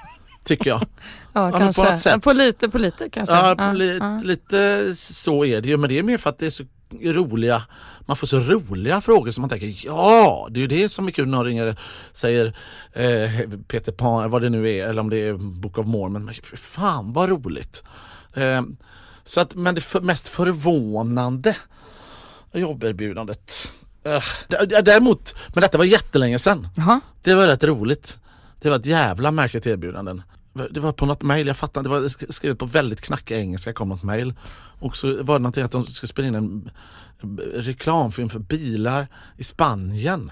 S2: Tycker jag.
S1: Ja,
S2: på
S1: kanske.
S2: något sätt.
S1: På lite, på lite kanske.
S2: Ja,
S1: Ja,
S2: li,
S1: ja.
S2: lite så är det ju men det är mer för att det är så roliga man får så roliga frågor som man tänker ja, det är ju det som är kul när ringer säger eh, Peter Pan, vad det nu är, eller om det är Book of Mormon. Men fan vad roligt! Eh, så att, men det för, mest förvånande jobberbjudandet. Eh, däremot, men detta var jättelänge sedan.
S1: Jaha.
S2: Det var rätt roligt. Det var ett jävla märkligt erbjudanden. Det var på något mail, jag fattar inte, det var sk- skrivet på väldigt knackig engelska, kom något mail. Och så var det någonting att de skulle spela in en reklamfilm för bilar i Spanien.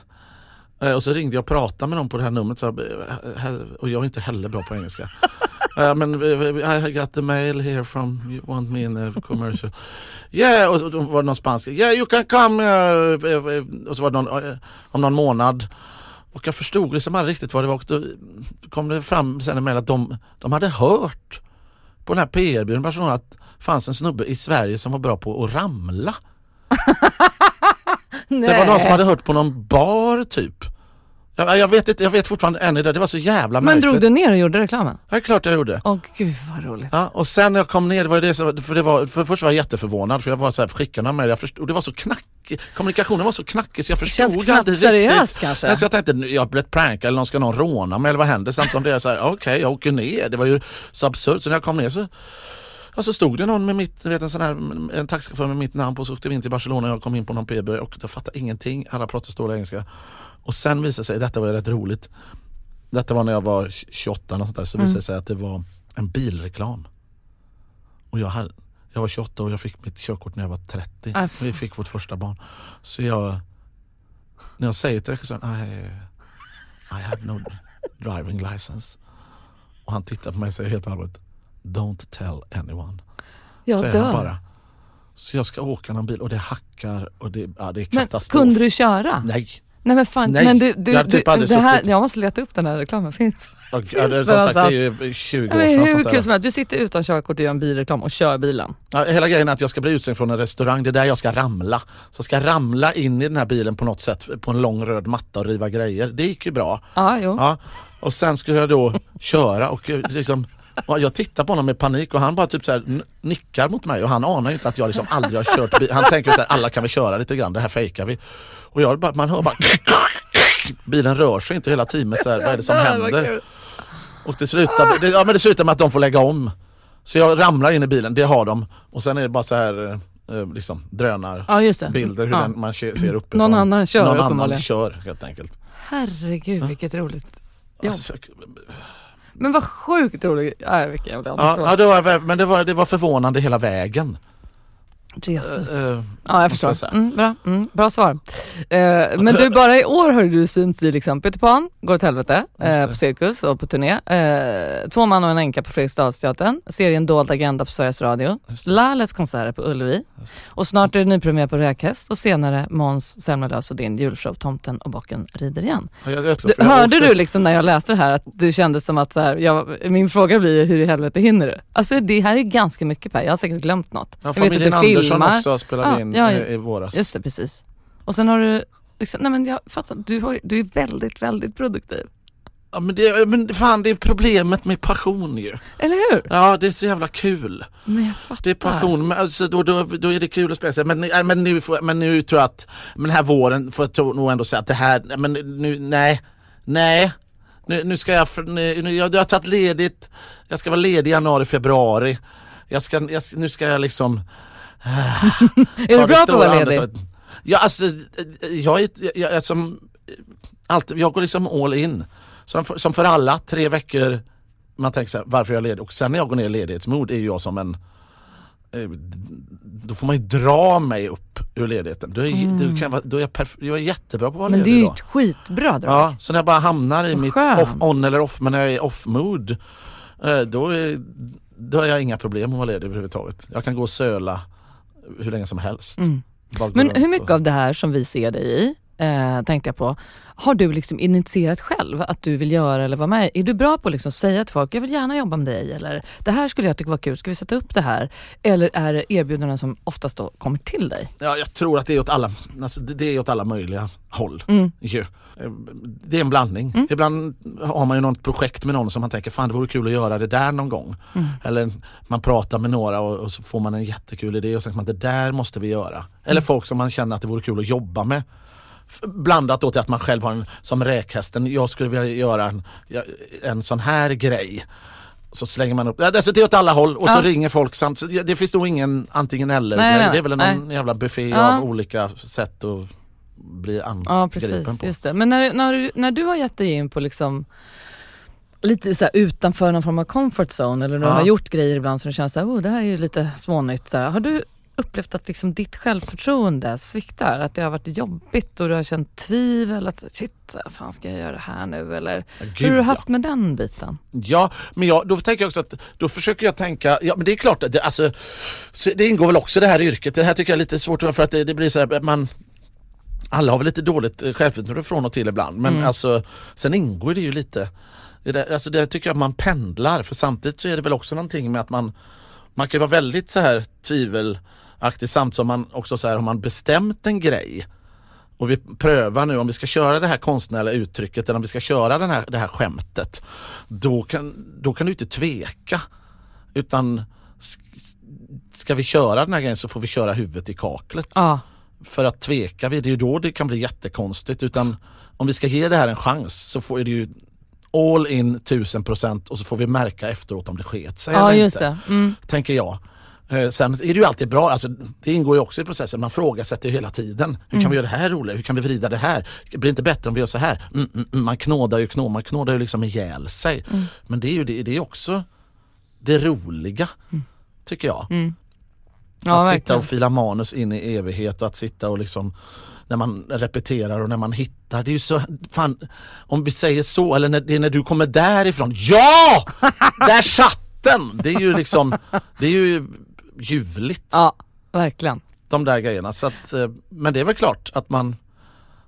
S2: Eh, Och så ringde jag och pratade med dem på det här numret och jag är inte heller bra på engelska. Eh, men eh, I got the mail here from you want me in a commercial. Yeah, och så var det någon spansk. Yeah, you can come. och så var det någon, om någon månad. Och jag förstod liksom aldrig riktigt vad det var. Och då kom det fram sen med att de, de hade hört på den här PR-byrån Barcelona att det fanns en snubbe i Sverige som var bra på att ramla. Det var någon som hade hört på någon bar typ. Jag, jag, vet, inte, jag vet fortfarande än idag, det var så jävla
S1: Men
S2: märkligt.
S1: drog du ner och gjorde reklamen?
S2: Ja, klart jag gjorde.
S1: Åh gud vad roligt.
S2: Ja, och sen när jag kom ner, det var det som, för, det var, för först var jag jätteförvånad för jag var så här, skickarna med, jag förstod, och det var så knackig, kommunikationen var så knackig så jag förstod
S1: Känns knappt seriöst
S2: riktigt.
S1: kanske.
S2: Nej, så jag tänkte, jag har blivit prankad eller någon ska någon råna mig eller vad händer? Samtidigt som det är så här, okej jag åker ner, det var ju så absurt så när jag kom ner så Ja, så stod det någon med mitt, vet en sån här, en taxichaufför med mitt namn på så åkte vi in till Barcelona och jag kom in på någon PB och jag fattade ingenting, alla pratade dålig engelska. Och sen visade det sig, detta var ju rätt roligt, detta var när jag var 28 och sånt där, så visade det sig att det var en bilreklam. Och jag, hade, jag var 28 och jag fick mitt körkort när jag var 30.
S1: Ah,
S2: vi fick vårt första barn. Så jag, när jag säger till regissören, I, I have no driving license. Och han tittar på mig och säger helt allvarligt, Don't tell anyone.
S1: Jag
S2: säger han
S1: dör.
S2: bara. Så jag ska åka någon bil och det hackar och det, ja, det är
S1: Men
S2: katastrof.
S1: kunde du köra?
S2: Nej.
S1: Nej men fan,
S2: Nej,
S1: men du, du,
S2: jag typ
S1: du, det här, jag måste leta upp den här reklamen, finns.
S2: Och, ja, det, som sagt,
S1: att-
S2: det är ju 20
S1: Ja,
S2: år sedan.
S1: hur kul som helst, du sitter utan körkort och gör en bilreklam och kör bilen.
S2: Ja, hela grejen är att jag ska bli utslängd från en restaurang, det är där jag ska ramla. Så jag ska ramla in i den här bilen på något sätt på en lång röd matta och riva grejer. Det gick ju bra.
S1: Ja, jo.
S2: Ja, och sen skulle jag då köra och eh, liksom och jag tittar på honom med panik och han bara typ så nickar mot mig och han anar inte att jag liksom aldrig har kört bil. Han tänker så här, alla kan vi köra lite grann, det här fejkar vi. Och jag bara, man hör bara bilen rör sig inte hela teamet så här, vad är det som händer? Och det slutar, det, ja, men det slutar med att de får lägga om. Så jag ramlar in i bilen, det har de. Och sen är det bara så här eh, liksom drönarbilder
S1: Ja,
S2: hur
S1: Ja.
S2: den, man se- ser uppifrån.
S1: Någon annan kör
S2: Någon annan kör helt enkelt.
S1: Herregud vilket roligt. Ja.
S2: Alltså,
S1: Men vad sjukt roligt. Ja, vilken jävla
S2: Ja,
S1: anekdot.
S2: ja det var, men det var, det var förvånande hela vägen.
S1: Jesus.
S2: Eh, eh,
S1: Ja, jag
S2: jag
S1: förstår.
S2: säga.
S1: Mm, bra, mm, bra svar. Eh, men du, bara i år har du synts i liksom Peter Pan, Går åt helvete, på Cirkus och på turné. Två man och en änka på Fredriksdalsteatern, serien Dold Agenda på Sveriges Radio. Lales konserter på Ullevi och snart är det nypremiär på Räkhäst och senare Måns Zelmerlöws och din julshow Tomten och bocken rider igen.
S2: jag vet,
S1: Du,
S2: jag
S1: hörde du liksom när jag läste det här att du kände som att så här, jag, min fråga blir hur i helvete hinner du? Alltså det här är ganska mycket Per, jag har säkert glömt något.
S2: Ja,
S1: jag vet
S2: familjen
S1: du
S2: Andersson också spelade
S1: Ja,
S2: in
S1: ja,
S2: i, våras.
S1: Just det, precis. Och sen har du, liksom, nej men jag fattar, du, har, du är väldigt, väldigt produktiv.
S2: Ja, men, det, men fan det är problemet med passion ju.
S1: Eller hur?
S2: Ja det är så jävla kul.
S1: Men jag fattar.
S2: Det är passion, men alltså, då, då, då är det kul att spela. Men, men, nu, får, men nu tror jag att, men den här våren får jag nog ändå säga att det här, men nu, nej, nej. Nu, nu ska jag, nu, nu, jag, jag har tagit ledigt, jag ska vara ledig i januari, februari. Jag ska, jag, nu ska jag liksom
S1: är du bra på att vara ledig?
S2: andetaget. Ja alltså, jag är, jag är som, alltid, jag går liksom all in. Som för, som för alla, tre veckor, man tänker så här, varför är jag ledig? Och sen när jag går ner i ledighetsmod är jag som en eh, då får man ju dra mig upp ur ledigheten. Då är, då kan jag, då är jag, perf- jag är jättebra på att vara
S1: Men det
S2: ledig
S1: är ju ett skitbra drag.
S2: Ja, så när jag bara hamnar i
S1: Vad
S2: mitt off, on eller off, men när jag är off-mood eh, då, är, då har jag inga problem att vara ledig överhuvudtaget. Jag kan gå och söla hur länge som helst.
S1: Mm. Men hur
S2: och-
S1: mycket av det här som vi ser dig i, eh, tänkte jag på, har du liksom initierat själv att du vill göra eller vara med? Är du bra på att liksom säga till folk, jag vill gärna jobba med dig eller det här skulle jag tycka var kul, ska vi sätta upp det här? Eller är det erbjudanden som oftast då kommer till dig?
S2: Ja, jag tror att det är åt alla, alltså det är åt alla möjliga håll.
S1: Mm.
S2: Eh, Det är en blandning. Ibland har man ju något projekt med någon som man tänker fan det vore kul att göra det där någon gång.
S1: Mm.
S2: Eller man pratar med några och, och så får man en jättekul idé och så tänker man det där måste vi göra.
S1: Mm.
S2: Eller folk som man känner att det vore kul att jobba med. Blandat då till att man själv har en, som räkhästen, jag skulle vilja göra en, ja, en sån här grej. Så slänger man upp, ja, det är åt alla håll och så
S1: Ja.
S2: ringer folk samt. Så det finns nog ingen antingen eller
S1: Nej,
S2: grej.
S1: nej,
S2: Det är väl
S1: nej.
S2: någon jävla buffé
S1: Ja.
S2: av olika sätt att bli
S1: Ja
S2: angripen
S1: precis,
S2: på.
S1: just det. Men när, när, du- när du har gett dig in på liksom lite så utanför någon form av comfort zone eller när du
S2: Ja.
S1: har gjort grejer ibland som du känner så här, oh, det här är ju lite smånytt. Så här. Har du upplevt att liksom ditt självförtroende sviktar? Att det har varit jobbigt och du har känt tvivel? Att shit, fan ska jag göra det här nu? Eller
S2: Ja,
S1: hur
S2: Gud,
S1: har du
S2: ja.
S1: haft med den biten?
S2: Ja, men jag, då tänker jag också att då försöker jag tänka, ja men det är klart, det, alltså, så det ingår väl också i det här yrket. Det här tycker jag är lite svårt för att det, det blir så här, man alla har väl lite dåligt eh, självförtroende från och till ibland men
S1: Mm.
S2: alltså sen ingår det ju lite det, alltså det tycker jag att man pendlar för samtidigt så är det väl också någonting med att man man kan ju vara väldigt så här tvivelaktig samt som man också så här har man bestämt en grej och vi prövar nu om vi ska köra det här konstnärliga uttrycket eller om vi ska köra den här, det här skämtet. Då kan, då kan du inte tveka. Utan sk- ska vi köra den här grejen så får vi köra huvudet i kaklet.
S1: Ja,
S2: För att tveka vi, det är ju då det kan bli jättekonstigt. Utan om vi ska ge det här en chans så får det ju all in 1000% och så får vi märka efteråt om det sket sig
S1: ja
S2: eller inte.
S1: Mm.
S2: Tänker jag. Eh, Sen är det ju alltid bra, alltså, det ingår ju också i processen, man frågasätter hela tiden. Hur
S1: Mm.
S2: kan vi göra det här roligare? Hur kan vi vrida det här? Det blir inte bättre om vi gör så här? Mm, mm, mm, man knådar ju knå, man knådar ju liksom ihjäl sig.
S1: Mm.
S2: Men det är ju det, det är också det roliga, tycker jag.
S1: Mm. Ja,
S2: att sitta
S1: verkligen.
S2: och fila manus in i evighet och att sitta och liksom när man repeterar och när man hittar. Det är ju så, fan, om vi säger så, eller när, det är när du kommer därifrån. Ja! Där satt den! Det är ju liksom, det är ju ljuvligt
S1: Ja, verkligen.
S2: de där grejerna. Så att, eh, men det är väl klart att man,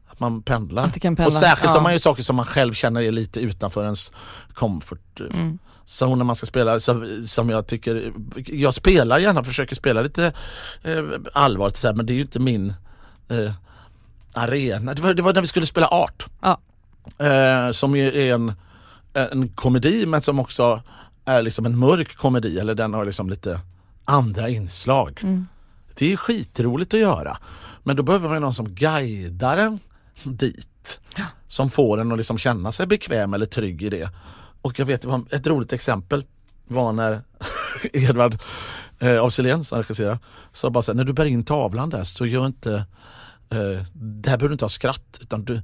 S2: att man pendlar.
S1: Att pendla,
S2: Och särskilt
S1: ja.
S2: om man gör saker som man själv känner är lite utanför ens comfort eh,
S1: Mm.
S2: zone när man ska spela som, som jag tycker, jag spelar gärna, försöker spela lite eh, allvarligt så här, men det är ju inte min eh, arena. Det var, det var när vi skulle spela Art.
S1: Ja.
S2: Eh, som ju är en, en komedi men som också är liksom en mörk komedi eller den har liksom lite andra inslag.
S1: Mm.
S2: Det är skitroligt att göra. Men då behöver man någon som guidar en dit. Som får en att liksom känna sig bekväm eller trygg i det. Och jag vet, det ett roligt exempel var när Edvard eh, af Sillén som regisserar sa bara så här, när du bär in tavlan där så gör inte, eh, där behöver du inte ha skratt utan du,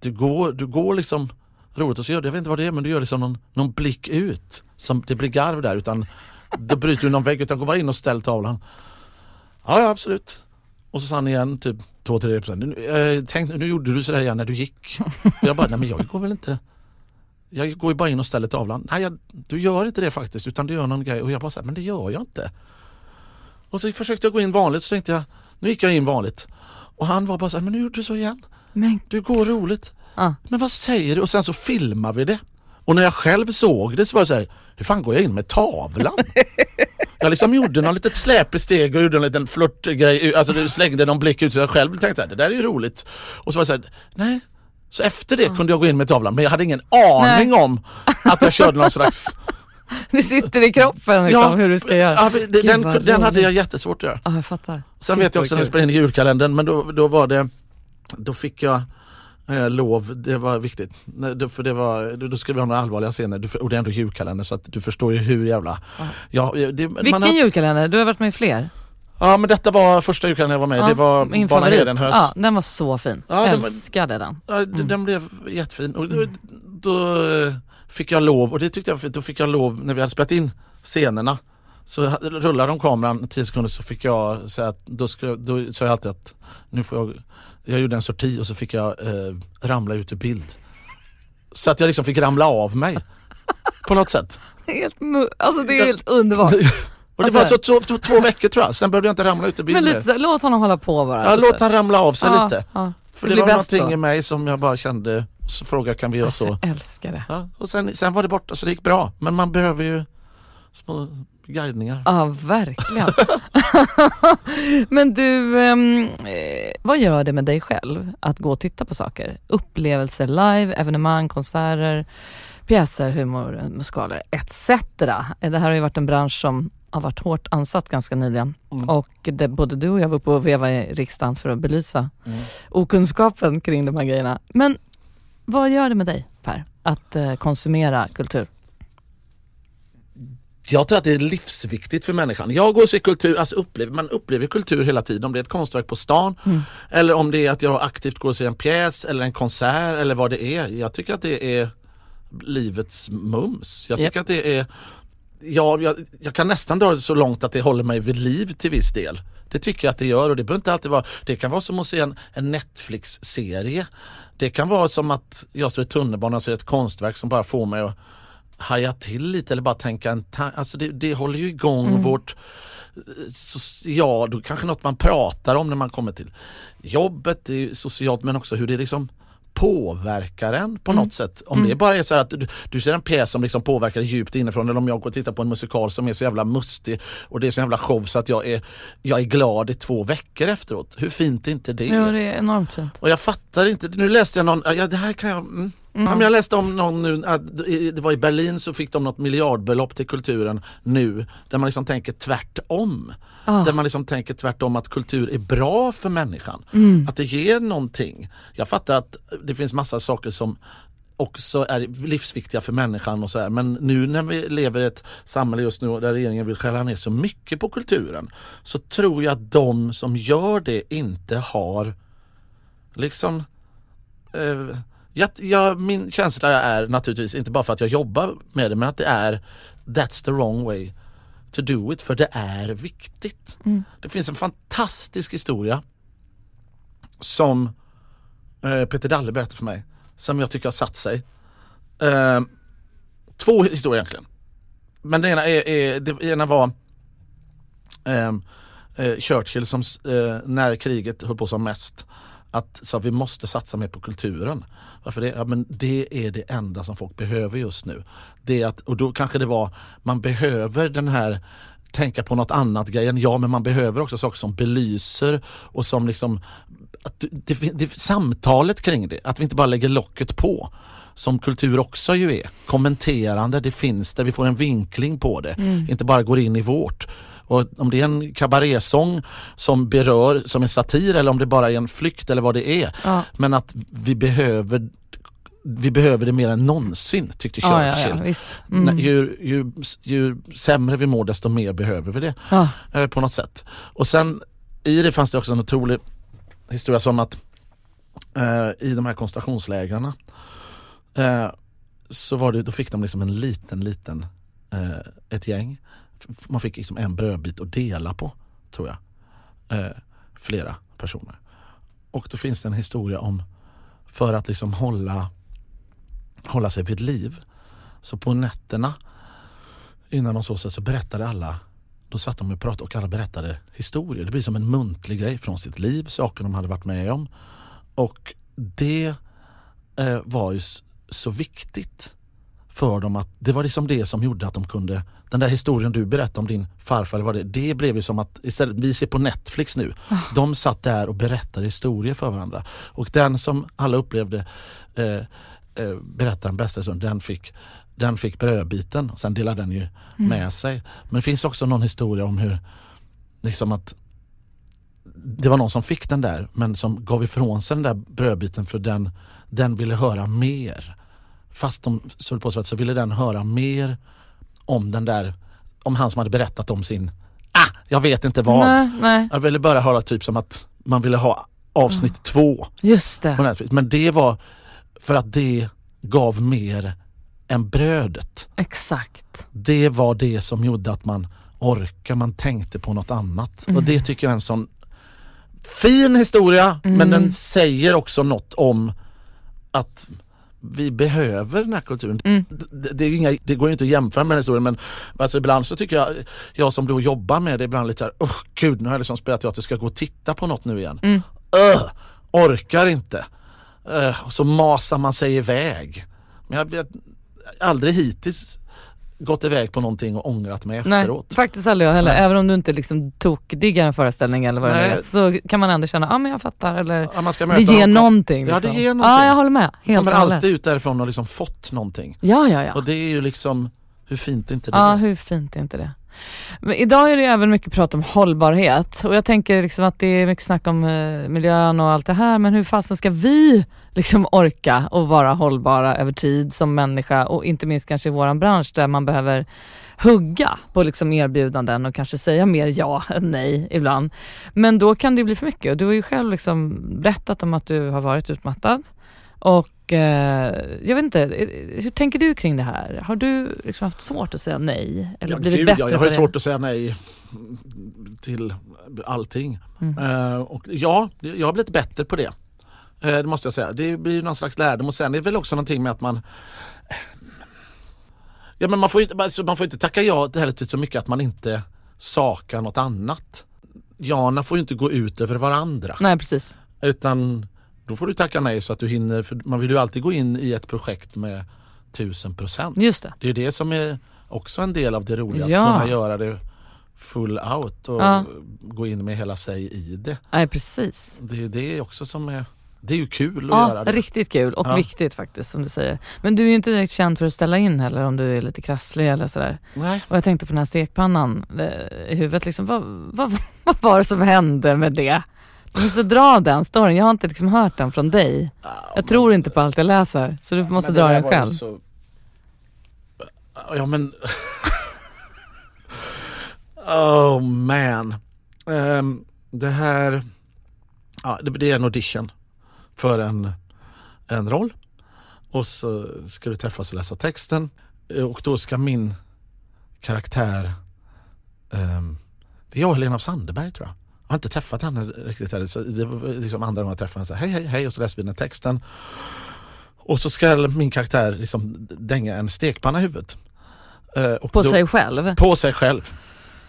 S2: du, går, du går liksom roligt och så gör du, jag vet inte vad det är men du gör liksom någon, någon blick ut. Som, det blir garv där utan då bryter du någon vägg utan gå bara in och ställ tavlan. Ja, ja absolut. Och så sa han igen typ två, tre procent. Eh, tänk nu gjorde du sådär igen när du gick. jag bara, nej men jag går väl inte. Jag går ju bara in och ställer tavlan. Nej, jag, du gör inte det faktiskt utan du gör någon grej. Och jag bara, så här, men det gör jag inte. Och så försökte jag gå in vanligt så tänkte jag, nu gick jag in vanligt. Och han var bara så här, men nu gjorde du så igen.
S1: Men,
S2: Du går roligt.
S1: ah.
S2: Men vad säger du? Och sen så filmar vi det. Och när jag själv såg det så var jag så här, hur fan går jag in med tavlan? jag liksom gjorde någon litet släpig steg och gjorde en liten flörtgrej, alltså slängde någon blick ut så jag själv tänkte så här, det där är ju roligt. Och så var jag så här, nej. Så efter det kunde jag gå in med tavlan men jag hade ingen aning
S1: Nej.
S2: om att jag körde någon slags...
S1: det sitter i kroppen liksom, hur du ska göra.
S2: Ja, det- den, den hade jag jättesvårt att göra.
S1: Ja, jag fattar.
S2: Sen
S1: Shit,
S2: vet jag också när vi spelade in i julkalendern men då, då var det Då fick jag eh, lov, det var viktigt. Nej, För det var, då, skulle vi ha några allvarliga scener och det är ändå julkalender så att du förstår ju hur jävla ja, det,
S1: Vilken
S2: har,
S1: julkalender? Du har varit med i fler?
S2: ja men detta var första julkalendern jag var med
S1: Ja,
S2: Det var
S1: min
S2: Barna. Hedenhös
S1: Ja, den var så fin.
S2: Ja, den
S1: Älskade den.
S2: Ja, d- Den blev jättefin och då, då eh, fick jag lov och det tyckte jag var fint. Då fick jag lov när vi hade spelat in scenerna så rullade de kameran 10 sekunder så fick jag säga att då, ska, då sa jag alltid att nu får jag, jag gjorde en sorti och så fick jag eh, ramla ut ur bild. Så att jag liksom fick ramla av mig på något sätt.
S1: Helt, alltså det är helt underbart.
S2: Och det
S1: Alltså-
S2: var så två, två, två veckor tror jag, sen behövde jag inte ramla ut ur bild
S1: Men lite, låt honom hålla på bara.
S2: Ja, låt han ramla av sig
S1: ja,
S2: lite.
S1: Ja,
S2: För
S1: det
S2: det, var någonting
S1: så.
S2: i mig som jag bara kände, så frågade kan vi göra så?
S1: Jag älskar det.
S2: Ja, och sen, sen var det borta så det gick bra. Men man behöver ju små guidningar.
S1: Ja, verkligen. Men du, ehm, eh, vad gör det med dig själv att gå och titta på saker? Upplevelser live, evenemang, konserter, pjäser, humor, musikaler etc. Det här har ju varit en bransch som har varit hårt ansatt ganska nyligen.
S2: Mm.
S1: Och det, både du och jag var uppe och veva i riksdagen för att belysa
S2: Mm.
S1: okunskapen kring de här grejerna. Men vad gör det med dig Per, att eh, konsumera kultur?
S2: Jag tror att det är livsviktigt för människan. Jag går och ser kultur, alltså upplever, man upplever kultur hela tiden. Om det är ett konstverk på stan eller om det är att jag aktivt går och ser en pjäs eller en konsert eller vad det är. Jag tycker att det är livets mums. Jag tycker
S1: Japp.
S2: att det är Ja, jag, jag kan nästan dra det så långt att det håller mig vid liv till viss del. Det tycker jag att det gör och det behöver inte alltid vara, det kan vara som att se en, en Netflix-serie. Det kan vara som att jag står i tunnelbanan och ser ett konstverk som bara får mig att haja till lite eller bara tänka en ta- alltså det, det håller ju igång vårt eh, so- ja, då kanske något man pratar om när man kommer till jobbet, det är socialt men också hur det liksom påverkar en på något sätt. Om det bara är så här att du, du ser en pjäs som liksom påverkar dig djupt inifrån eller om jag går och tittar på en musikal som är så jävla mustig och det är så jävla show så att jag är, jag är glad i två veckor efteråt. Hur fint är inte det?
S1: Jo, det är enormt fint.
S2: Och jag fattar inte, nu läste jag någon, ja det här kan jag, mm. Ja, men jag läste om någon nu, att det var i Berlin så fick de något miljardbelopp till kulturen nu där man liksom tänker tvärtom.
S1: Ah.
S2: Där man liksom tänker tvärtom att kultur är bra för människan.
S1: Mm.
S2: Att det ger någonting. Jag fattar att det finns massa saker som också är livsviktiga för människan och så här. Men nu när vi lever i ett samhälle just nu där regeringen vill skära ner så mycket på kulturen så tror jag att de som gör det inte har liksom eh, jag, jag, min känsla är naturligtvis inte bara för att jag jobbar med det men att det är That's the wrong way to do it för det är viktigt. Det finns en fantastisk historia som eh, Peter Dalle berättade för mig som jag tycker har satt sig. Eh, två historier egentligen. Men den ena, är, är, det ena var ehm, eh, Churchill som eh, när kriget höll på som mest att sa vi måste satsa mer på kulturen. Varför det? Ja, men det är det enda som folk behöver just nu. Det att, och då kanske det var, man behöver den här tänka på något annat grejen. Ja men man behöver också saker som belyser och som liksom att det, det, samtalet kring det, att vi inte bara lägger locket på som kultur också ju är. Kommenterande, det finns där vi får en vinkling på det. Inte bara går in i vårt. Och om det är en kabarésång som berör som en satir eller om det bara är en flykt eller vad det är.
S1: Ja.
S2: Men att vi behöver vi behöver det mer än någonsin tyckte
S1: Ja, ja,
S2: Churchill.
S1: ja, visst.
S2: Nej,
S1: Mm.
S2: Ju, ju, ju sämre vi mår desto mer behöver vi det
S1: Ja.
S2: eh, på något sätt. Och sen i det fanns det också en otrolig historia som att eh, i de här koncentrationslägren eh, så var det, då fick de liksom en liten, liten, eh, ett gäng. Man fick liksom en brödbit att dela på, tror jag. eh, flera personer. Och då finns det en historia om för att liksom hålla, hålla sig vid liv. Så på nätterna innan de sov sig så berättade alla då satt de och pratade och alla berättade historier. Det blir som en muntlig grej från sitt liv, saker de hade varit med om. Och det eh, var ju så viktigt för dem att det var liksom det som gjorde att de kunde, den där historien du berättade om din farfar, var det, det blev ju som att istället, vi ser på Netflix nu, oh. de satt där och berättade historier för varandra. Och den som alla upplevde eh, eh, berätta den bästa historien, den fick, den fick brödbiten och sen delade den ju mm. med sig. Men det finns också någon historia om hur liksom att det var någon som fick den där men som gav ifrån sig den där brödbiten för den, den ville höra mer. Fast de höll på så, så ville den höra mer om den där, om han som hade berättat om sin, ah, jag vet inte vad.
S1: Nej, nej.
S2: Jag ville bara höra typ som att man ville ha avsnitt mm. två.
S1: Just det.
S2: Men det var för att det gav mer än brödet.
S1: Exakt.
S2: Det var det som gjorde att man orkade, man tänkte på något annat. Mm. Och det tycker jag är en sån fin historia mm. men den säger också något om att vi behöver den här kulturen. Mm. Det, det, inga, det, går inte att jämföra med den historien men alltså ibland så tycker jag, jag som då jobbar med det ibland lite såhär, oh, gud nu har jag liksom spelat teater, ska gå och titta på något nu igen. Mm. Uh, orkar inte. Uh, så masar man sig iväg. Men jag vet aldrig hittills gått iväg på någonting och ångrat mig efteråt.
S1: Nej, faktiskt aldrig jag heller. Nej. Även om du inte liksom tokdiggar en föreställning eller vad Nej. det är så kan man ändå känna, ja ah, men jag fattar eller
S2: ja, man ska
S1: det ger någon, någonting.
S2: Liksom. Ja det
S1: liksom.
S2: ger någonting.
S1: Ja jag håller med.
S2: Helt kommer alltid ut därifrån och liksom fått någonting.
S1: Ja ja ja.
S2: Och det är ju liksom, hur fint är inte det?
S1: Ja hur fint är inte det? Men idag är det även mycket prat om hållbarhet. Och jag tänker liksom att det är mycket snack om eh, miljön och allt det här. Men hur fasen ska vi liksom orka och vara hållbara över tid som människa? Och inte minst kanske i våran bransch där man behöver hugga på liksom erbjudanden och kanske säga mer ja än nej ibland. Men då kan det bli för mycket. Och du har ju själv liksom berättat om att du har varit utmattad och Eh, jag vet inte, hur tänker du kring det här? Har du liksom haft svårt att säga nej? Eller
S2: ja,
S1: blivit
S2: gud,
S1: bättre
S2: ja, jag har svårt att säga nej till allting. Mm. Uh, och ja, jag har blivit bättre på det. Uh, det måste jag säga. Det blir någon slags lärdom och sen är det väl också någonting med att man Ja men man får inte, alltså, man får inte tacka ja till så mycket att man inte sakar något annat. Jana får ju inte gå ut över varandra.
S1: Nej precis.
S2: Utan då får du tacka nej så att du hinner, för man vill ju alltid gå in i ett projekt med tusen procent.
S1: Just det.
S2: Det är det som är också en del av det roliga, ja. att kunna göra det full out och ja. gå in med hela sig i det.
S1: Nej precis.
S2: Det är det också som är det är ju kul
S1: att
S2: ja, göra det.
S1: riktigt kul och ja. viktigt faktiskt som du säger. Men du är ju inte direkt känd för att ställa in heller om du är lite krasslig eller sådär.
S2: Nej.
S1: Och jag tänkte på den här stekpannan eh, i huvudet, liksom, vad, vad, vad var det som hände med det? Du måste dra den storyn, jag har inte liksom hört den från dig. Ja, jag tror inte på allt jag läser, så du måste dra den själv. Så...
S2: Ja men... oh man. Um, det här... Ja, det, är en audition för en, en roll. Och så ska vi träffas och läsa texten. Och då ska min karaktär, um, det är jag och Helena Sandeberg tror jag. Jag har inte träffat henne riktigt heller. Så det var liksom andra gången jag träffade henne. Så, hej, hej, hej och så läser vi den här texten. Och så ska min karaktär liksom dänga en stekpanna i huvudet.
S1: Uh, på då, sig själv?
S2: På sig själv.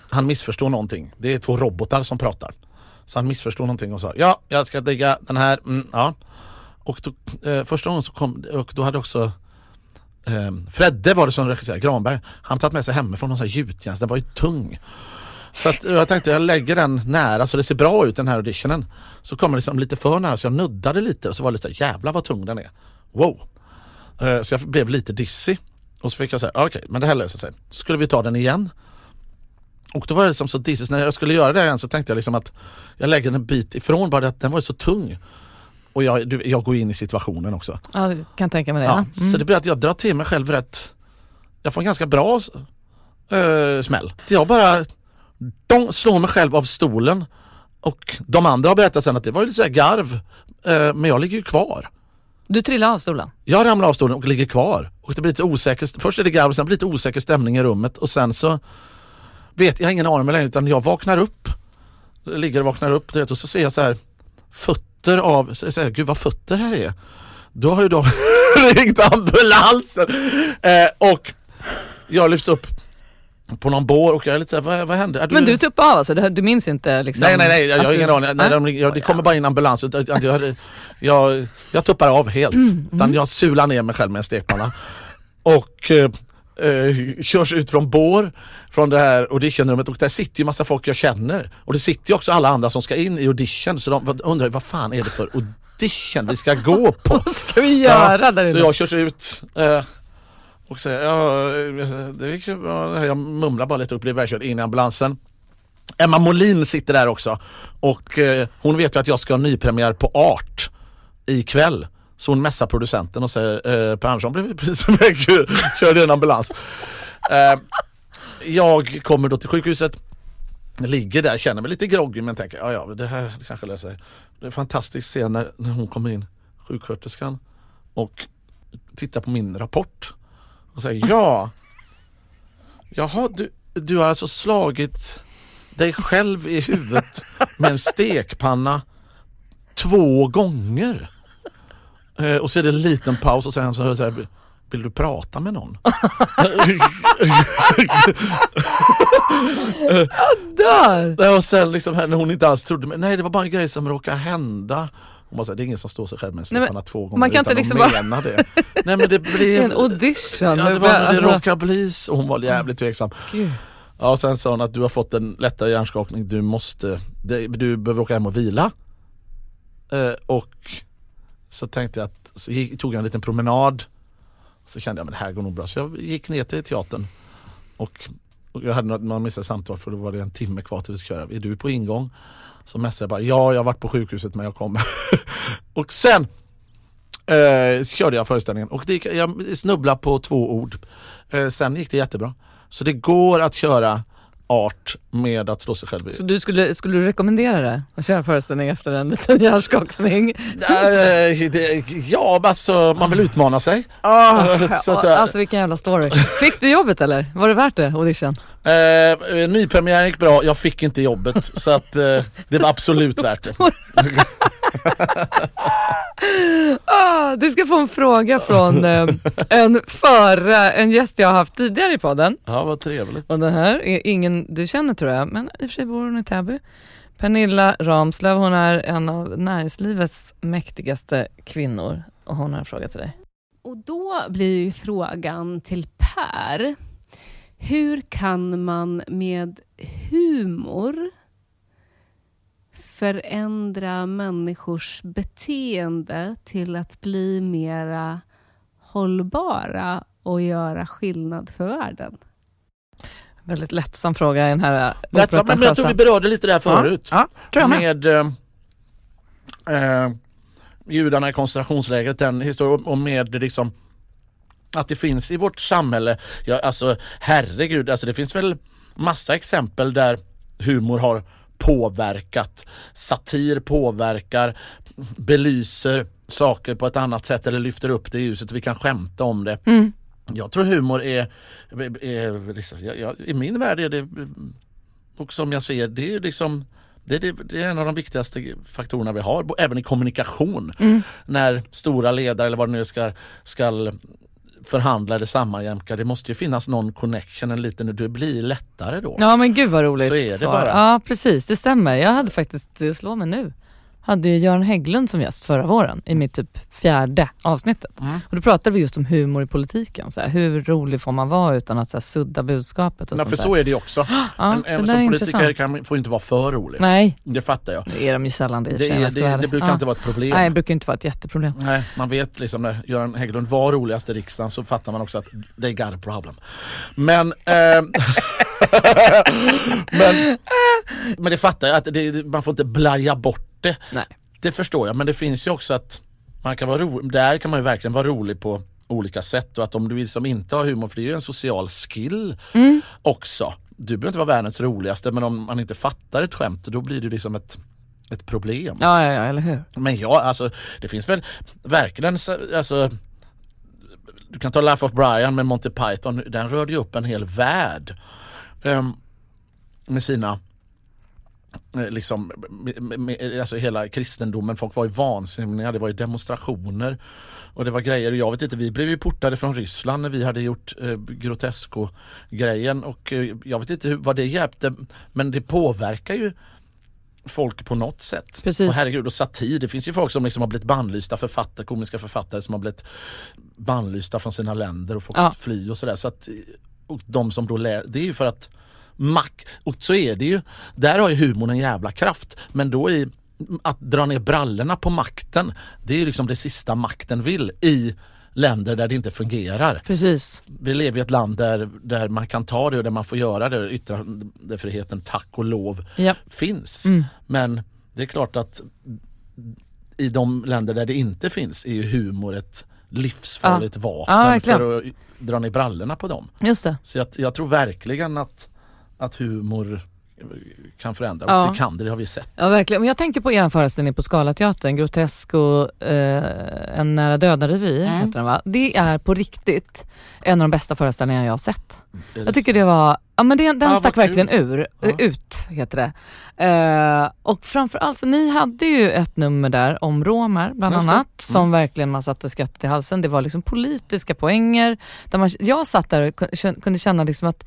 S2: Han missförstår någonting. Det är två robotar som pratar. Så han missförstod någonting och sa ja, jag ska digga den här. Mm, ja. Och då, eh, första gången så kom, och då hade också eh, Fredde var det som regisserade, Granberg. Han tagit med sig hemifrån någon sån här gjutjärns, den var ju tung. Så att, jag tänkte jag lägger den nära så det ser bra ut den här auditionen. Så kommer det liksom lite för nära så jag nuddade lite och så var det lite jävlar vad tung den är. Wow! Eh, så jag blev lite dizzy. Och så fick jag säga, okej okay, men det här löser sig. Så skulle vi ta den igen. Och då var det liksom så dissigt, när jag skulle göra det igen så tänkte jag liksom att jag lägger en bit ifrån bara det att den var så tung. Och jag, du, jag går in i situationen också.
S1: Ja, jag kan tänka mig det.
S2: Ja, mm. Så det blir att jag drar till mig själv rätt, jag får en ganska bra äh, smäll. Jag bara de slår mig själv av stolen och de andra har berättat sen att det var lite så garv, äh, men jag ligger ju kvar.
S1: Du trillar av stolen?
S2: Jag ramlar av stolen och ligger kvar. Och det blir lite osäker, först är det garv, sen blir det lite osäker stämning i rummet och sen så vet jag ingen aning längre utan jag vaknar upp ligger och vaknar upp vet, och så ser jag så här fötter av, så säger jag, gud vad fötter här är. Då har ju de ringt ambulansen eh, och jag lyfts upp på någon bår och jag är lite såhär, vad, vad hände? Är
S1: Men du tuppade av alltså? Du, du minns inte liksom?
S2: Nej nej nej, jag, har ingen
S1: du-
S2: aning. Nej, de, jag, det kommer bara in ambulans. Jag, jag, jag, jag tuppar av helt.
S1: Mm,
S2: Utan jag sular ner mig själv med en stekpanna. Och eh, eh, körs ut från bår från det här auditionrummet och där sitter ju massa folk jag känner. Och det sitter ju också alla andra som ska in i audition så de undrar vad fan är det för audition vi ska gå på?
S1: Vad ska vi göra där
S2: Så
S1: inne?
S2: jag körs ut eh, och säger, ja, det gick. Jag mumlar bara lite och blir ivägkörd in i ambulansen. Emma Molin sitter där också och eh, hon vet ju att jag ska ha nypremiär på Art ikväll. Så hon messar producenten och säger eh, Per Andersson blev precis ivägkörd i en ambulans. Eh, jag kommer då till sjukhuset, ligger där, känner mig lite groggy men tänker ja, ja det här kanske löser sig. Det är en fantastisk scen när, när hon kommer in, sjuksköterskan och tittar på min rapport och säger ja, jaha du, du har alltså slagit dig själv i huvudet med en stekpanna två gånger. Eh, och så är det en liten paus och sen så hör jag så här, vill du prata med någon?
S1: Dör!
S2: och sen liksom när hon inte alls trodde mig, nej det var bara en grej som råkade hända. Bara, så här, det är ingen som står sig själv med stekpanna två gånger
S1: man kan
S2: utan
S1: inte liksom
S2: att
S1: bara-
S2: mena det. Nej men det blev...
S1: en audition.
S2: Ja, det var när det
S1: Alltså,
S2: råkade bli så. Och hon var jävligt tveksam.
S1: Gud.
S2: Ja, och sen sa hon att du har fått en lättare hjärnskakning, du måste, du behöver åka hem och vila. Eh, och så tänkte jag att, så gick, tog jag en liten promenad. Så kände jag men det här går nog bra. Så jag gick ner till teatern. Och, och jag hade något, man missade samtal för då var det en timme kvar till vi skulle köra. Är du på ingång? Så messade jag bara, ja jag har varit på sjukhuset men jag kommer. och sen eh, körde jag föreställningen och det gick, jag snubblade på två ord. Eh, sen gick det jättebra. Så det går att köra art med att slå sig själv i.
S1: Så du skulle, skulle du rekommendera det? Att köra föreställning efter en liten hjärnskakning?
S2: Eh, ja, alltså man vill utmana sig.
S1: Oh,
S2: Så att, eh,
S1: alltså vilken jävla story. Fick du jobbet eller? Var det värt det, audition?
S2: Eh, nypremiären gick bra, jag fick inte jobbet så att eh, det var absolut värt det.
S1: Ah, du ska få en fråga från eh, en, förra, en gäst jag har haft tidigare i podden.
S2: Ja, vad trevligt.
S1: Och det här är ingen du känner tror jag, men i och för sig bor hon i Täby. Pernilla Ramslöv, hon är en av näringslivets mäktigaste kvinnor och hon har en fråga till dig.
S4: Och då blir ju frågan till Per. Hur kan man med humor förändra människors beteende till att bli mera hållbara och göra skillnad för världen?
S1: Väldigt lättsam fråga i den här eh,
S2: Lättsamt, men jag tror vi berörde lite där förut.
S1: Ja, jag med.
S2: eh, eh, judarna i koncentrationslägret, den historien och med liksom att det finns i vårt samhälle, ja, alltså herregud, alltså det finns väl massa exempel där humor har påverkat, satir påverkar, belyser saker på ett annat sätt eller lyfter upp det i ljuset vi kan skämta om det.
S1: Mm.
S2: Jag tror humor är, är liksom, jag, jag, i min värld är det, och som jag ser det är liksom det, det, det är en av de viktigaste faktorerna vi har, även i kommunikation. När stora ledare eller vad det nu är ska, ska förhandla eller sammanjämka, det måste ju finnas någon connection, en liten, det blir lättare då.
S1: Ja men gud vad roligt
S2: Så är det
S1: svar.
S2: bara.
S1: Ja precis, det stämmer. Jag hade faktiskt, det slår mig nu, hade Göran Hägglund som gäst förra våren i mitt typ fjärde avsnittet.
S2: Mm.
S1: Och då pratade vi just om humor i politiken. Så här, hur rolig får man vara utan att så här, sudda budskapet och sånt
S2: för
S1: där.
S2: så är det ju också.
S1: Ja,
S2: en
S1: det
S2: en som politiker kan, får inte vara för rolig.
S1: Nej,
S2: Det fattar jag.
S1: nu är de ju sällan det i
S2: Det, är, det, det brukar
S1: Ja.
S2: inte vara ett problem.
S1: Nej, det brukar inte vara ett jätteproblem.
S2: Nej, man vet liksom när Göran Hägglund var roligast i riksdagen så fattar man också att they got a problem. Men, ehm, men, men det fattar jag, att det, man får inte blaja bort det.
S1: Nej.
S2: Det förstår jag, men det finns ju också att man kan vara rolig, där kan man ju verkligen vara rolig på olika sätt och att om du liksom inte har humor, för det är ju en social skill
S1: Mm.
S2: också. Du behöver inte vara världens roligaste men om man inte fattar ett skämt då blir det liksom ett, ett problem.
S1: Ja, ja, ja, eller hur?
S2: Men ja, alltså det finns väl verkligen så- alltså du kan ta Life of Brian med Monty Python, den rörde ju upp en hel värld. Ehm, med sina liksom, med, med, alltså hela kristendomen, folk var ju vansinniga, det var ju demonstrationer och det var grejer. Jag vet inte, vi blev ju portade från Ryssland när vi hade gjort eh, Grotesco-grejen och eh, jag vet inte hur, vad det hjälpte men det påverkar ju folk på något sätt.
S1: Precis.
S2: Och herregud, och satir. Det finns ju folk som liksom har blivit bannlysta, författare, komiska författare som har blivit bannlysta från sina länder och fått
S1: Ja.
S2: fly och sådär. Så att, och de som då lä- det är ju för att mack, och så är det ju, där har ju humorn en jävla kraft. Men då i att dra ner brallorna på makten, det är ju liksom det sista makten vill i länder där det inte fungerar.
S1: Precis.
S2: Vi lever i ett land där, där man kan ta det och där man får göra det. Yttrandefriheten, tack och lov,
S1: Ja.
S2: finns.
S1: Mm.
S2: Men det är klart att i de länder där det inte finns är ju humor ett livsfarligt vapen
S1: Ja,
S2: för att dra ner brallorna på dem.
S1: Just det.
S2: Så jag, jag tror verkligen att, att humor kan förändra.
S1: Ja.
S2: Och det kan det, det har vi sett.
S1: Ja verkligen. Men jag tänker på er föreställning på Scalateatern, Grotesk och eh, En nära döden-revy
S2: Mm.
S1: heter den va? Det är på riktigt en av de bästa föreställningarna jag har sett. Jag tycker det var, ja men det, den
S2: vad
S1: stack verkligen ur,
S2: Ja.
S1: ut heter det. Eh, och framförallt, så ni hade ju ett nummer där om romer bland
S2: det.
S1: annat som verkligen man satte skrattet i halsen. Det var liksom politiska poänger. Där man, jag satt där och kun- kunde känna liksom att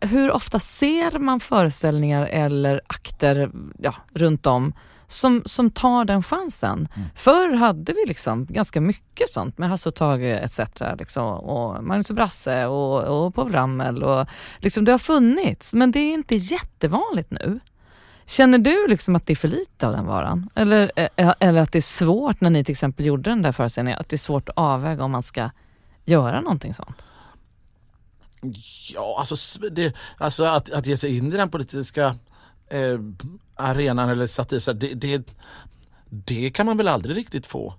S1: hur ofta ser man föreställningar eller akter ja, runt om som, som tar den chansen.
S2: Mm.
S1: Förr hade vi liksom ganska mycket sånt med Hasse och Tage etc. Liksom, och Magnus och Brasse och, och Paul Ramel. Och, liksom, det har funnits men det är inte jättevanligt nu. Känner du liksom att det är för lite av den varan? Eller, eh, eller att det är svårt när ni till exempel gjorde den där föreställningen, att det är svårt att avväga om man ska göra någonting sånt?
S2: Ja, alltså, det, alltså att, att ge sig in i den politiska eh, arenan eller satir, så det, det, det kan man väl aldrig riktigt få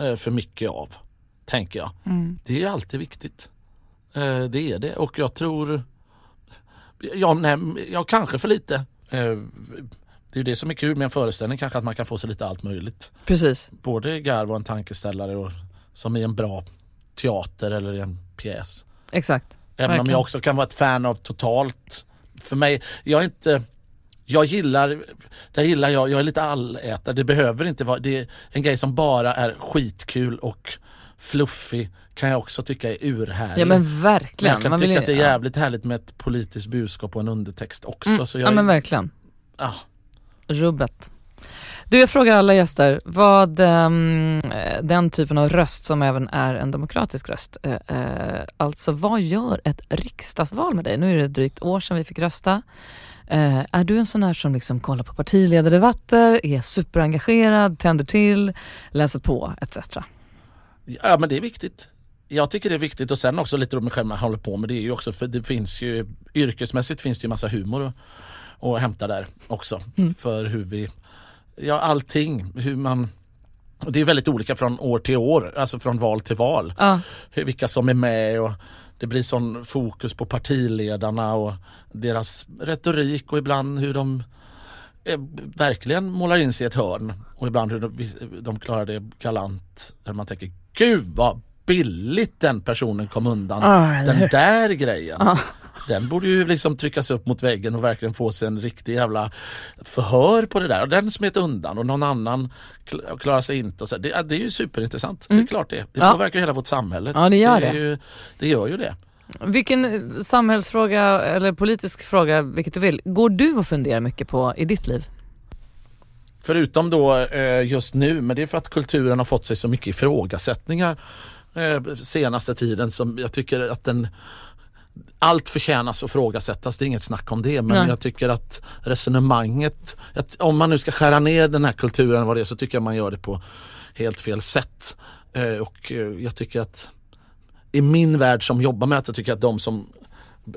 S2: eh, för mycket av, tänker jag. Det är alltid viktigt. Eh, det är det och jag tror, ja, nej, ja kanske för lite. Eh, det är det som är kul med en föreställning, kanske att man kan få sig lite allt möjligt.
S1: Precis.
S2: Både garv och en tankeställare och, som i en bra teater eller en pjäs.
S1: Exakt.
S2: Även om jag också kan vara ett fan av totalt. För mig, jag är inte jag gillar, där gillar jag, jag är lite allätare. Det behöver inte vara, det är en grej som bara är skitkul och fluffig kan jag också tycka är urhärlig.
S1: Ja men
S2: Men
S1: verkligen.
S2: jag kan
S1: Man vill
S2: tycka
S1: ju-
S2: att det är
S1: ja.
S2: jävligt härligt med ett politiskt budskap och en undertext också.
S1: Mm,
S2: Så jag,
S1: ja men verkligen.
S2: ah,
S1: Rubbet. Du, jag frågar alla gäster, vad eh, den typen av röst som även är en demokratisk röst, eh, eh, alltså vad gör ett riksdagsval med dig? Nu är det drygt år sedan vi fick rösta. Eh, är du en sån här som liksom kollar på partiledardebatter, är superengagerad, tänder till, läser på etc?
S2: ja men det är viktigt. Jag tycker det är viktigt och sen också lite om själv man håller på med det är ju också för det finns ju yrkesmässigt finns det ju massa humor att, att hämta där också. För hur vi, ja allting, hur man det är väldigt olika från år till år, alltså från val till val.
S1: Ja,
S2: Hur- Vilka som är med och det blir sån fokus på partiledarna och deras retorik och ibland hur de eh, verkligen målar in sig i ett hörn och ibland hur de, de klarar det galant. Där man tänker, gud vad billigt den personen kom undan.
S1: Eller
S2: den där grejen.
S1: Ja.
S2: Den borde ju liksom tryckas upp mot väggen och verkligen få sig en riktig jävla förhör på det där. Och den smet undan och någon annan kl- klarar sig inte. Så. Det, det är ju superintressant. Det är klart det. Det
S1: Mm. Ja.
S2: påverkar hela vårt samhälle.
S1: Ja, det gör
S2: är
S1: det.
S2: Ju, det gör ju det.
S1: Vilken samhällsfråga eller politisk fråga, vilket du vill, går du och funderar mycket på i ditt liv?
S2: Förutom då eh, just nu, men det är för att kulturen har fått sig så mycket ifrågasättningar eh, senaste tiden som jag tycker att den allt förtjänas att frågasättas, det är inget snack om det men
S1: Nej.
S2: jag tycker att resonemanget, att om man nu ska skära ner den här kulturen vad det är så tycker jag man gör det på helt fel sätt. Eh, och eh, jag tycker att i min värld som jobbar med det, jag tycker att de som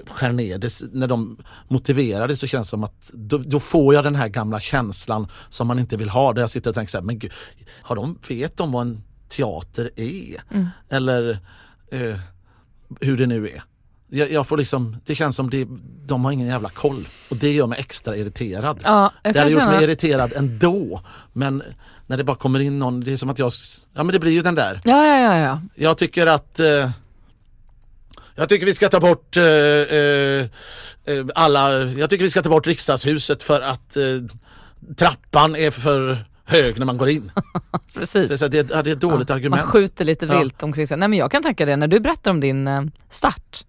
S2: skär ner det, när de motiverar det så känns det som att då, då får jag den här gamla känslan som man inte vill ha. Där jag sitter och tänker så här, men gud, har de, vet de vad en teater är? Eller eh, hur det nu är. Jag, jag får liksom, det känns som det, de har ingen jävla koll och det gör mig extra irriterad.
S1: Ja,
S2: det hade gjort mig irriterad ändå men när det bara kommer in någon, det är som att jag, ja men det blir ju den där
S1: Ja, ja, ja, ja.
S2: jag tycker att eh, Jag tycker vi ska ta bort eh, eh, eh, alla, jag tycker vi ska ta bort riksdagshuset för att eh, trappan är för hög när man går in.
S1: Precis.
S2: Så det, det är ett dåligt
S1: Ja,
S2: argument.
S1: Man skjuter lite
S2: Ja.
S1: vilt omkring sig. Nej, men jag kan tänka det när du berättar om din eh, start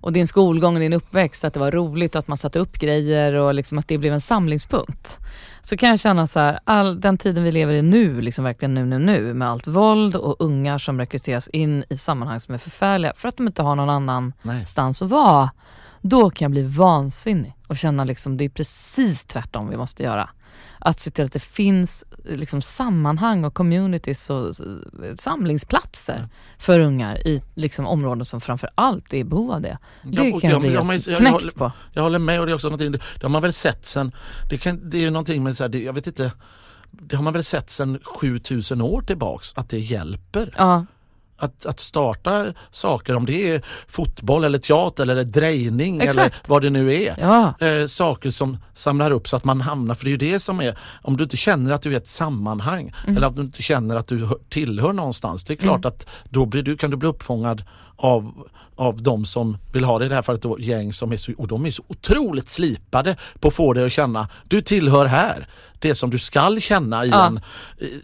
S1: och din skolgång och din uppväxt, att det var roligt och att man satte upp grejer och liksom att det blev en samlingspunkt. Så kan jag känna så här, all den tiden vi lever i nu, liksom verkligen nu, nu, nu, med allt våld och ungar som rekryteras in i sammanhang som är förfärliga för att de inte har någon
S2: Nej.
S1: annanstans att vara. Då kan jag bli vansinnig och känna liksom det är precis tvärtom vi måste göra. Att se till att det finns liksom sammanhang och communities och eh, samlingsplatser för ungar i liksom områden som framför allt är i behov av det. Det
S2: Ja,
S1: kan jag bli
S2: ja, men
S1: helt
S2: jag- jag
S1: knäckt på.
S2: Jag håller med och det är också någonting, det har man väl sett sen, det, kan, det är ju någonting med så här, det, jag vet inte, det har man väl sett sen 7000 år tillbaks att det hjälper.
S1: Ja,
S2: Att, att starta saker, om det är fotboll eller teater eller drejning eller
S1: Exakt.
S2: vad det nu är.
S1: ja,
S2: Eh, saker som samlar upp så att man hamnar, för det är ju det som är, om du inte känner att du är ett sammanhang
S1: Mm.
S2: eller att du inte känner att du hör- tillhör någonstans, det är klart att då blir du, kan du bli uppfångad av, av de som vill ha det, i det här fallet då gäng som är så, och de är så otroligt slipade på att få dig att känna, du tillhör här. Det som du skall känna i,
S1: Ja.
S2: en,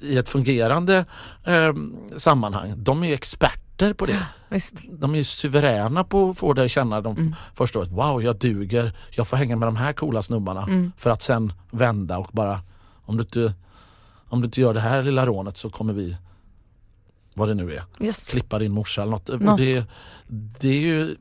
S2: i, ett fungerande eh, sammanhang. De är experter på det
S1: visst.
S2: de är suveräna på att få dig att känna de
S1: Mm.
S2: första året, wow jag duger, jag får hänga med de här coola snubbarna
S1: Mm.
S2: för att sen vända och bara, om du, inte, om du inte gör det här lilla rånet så kommer vi, vad det nu är,
S1: Yes.
S2: klippa din morsa eller något.
S1: Något.
S2: det, det är ju,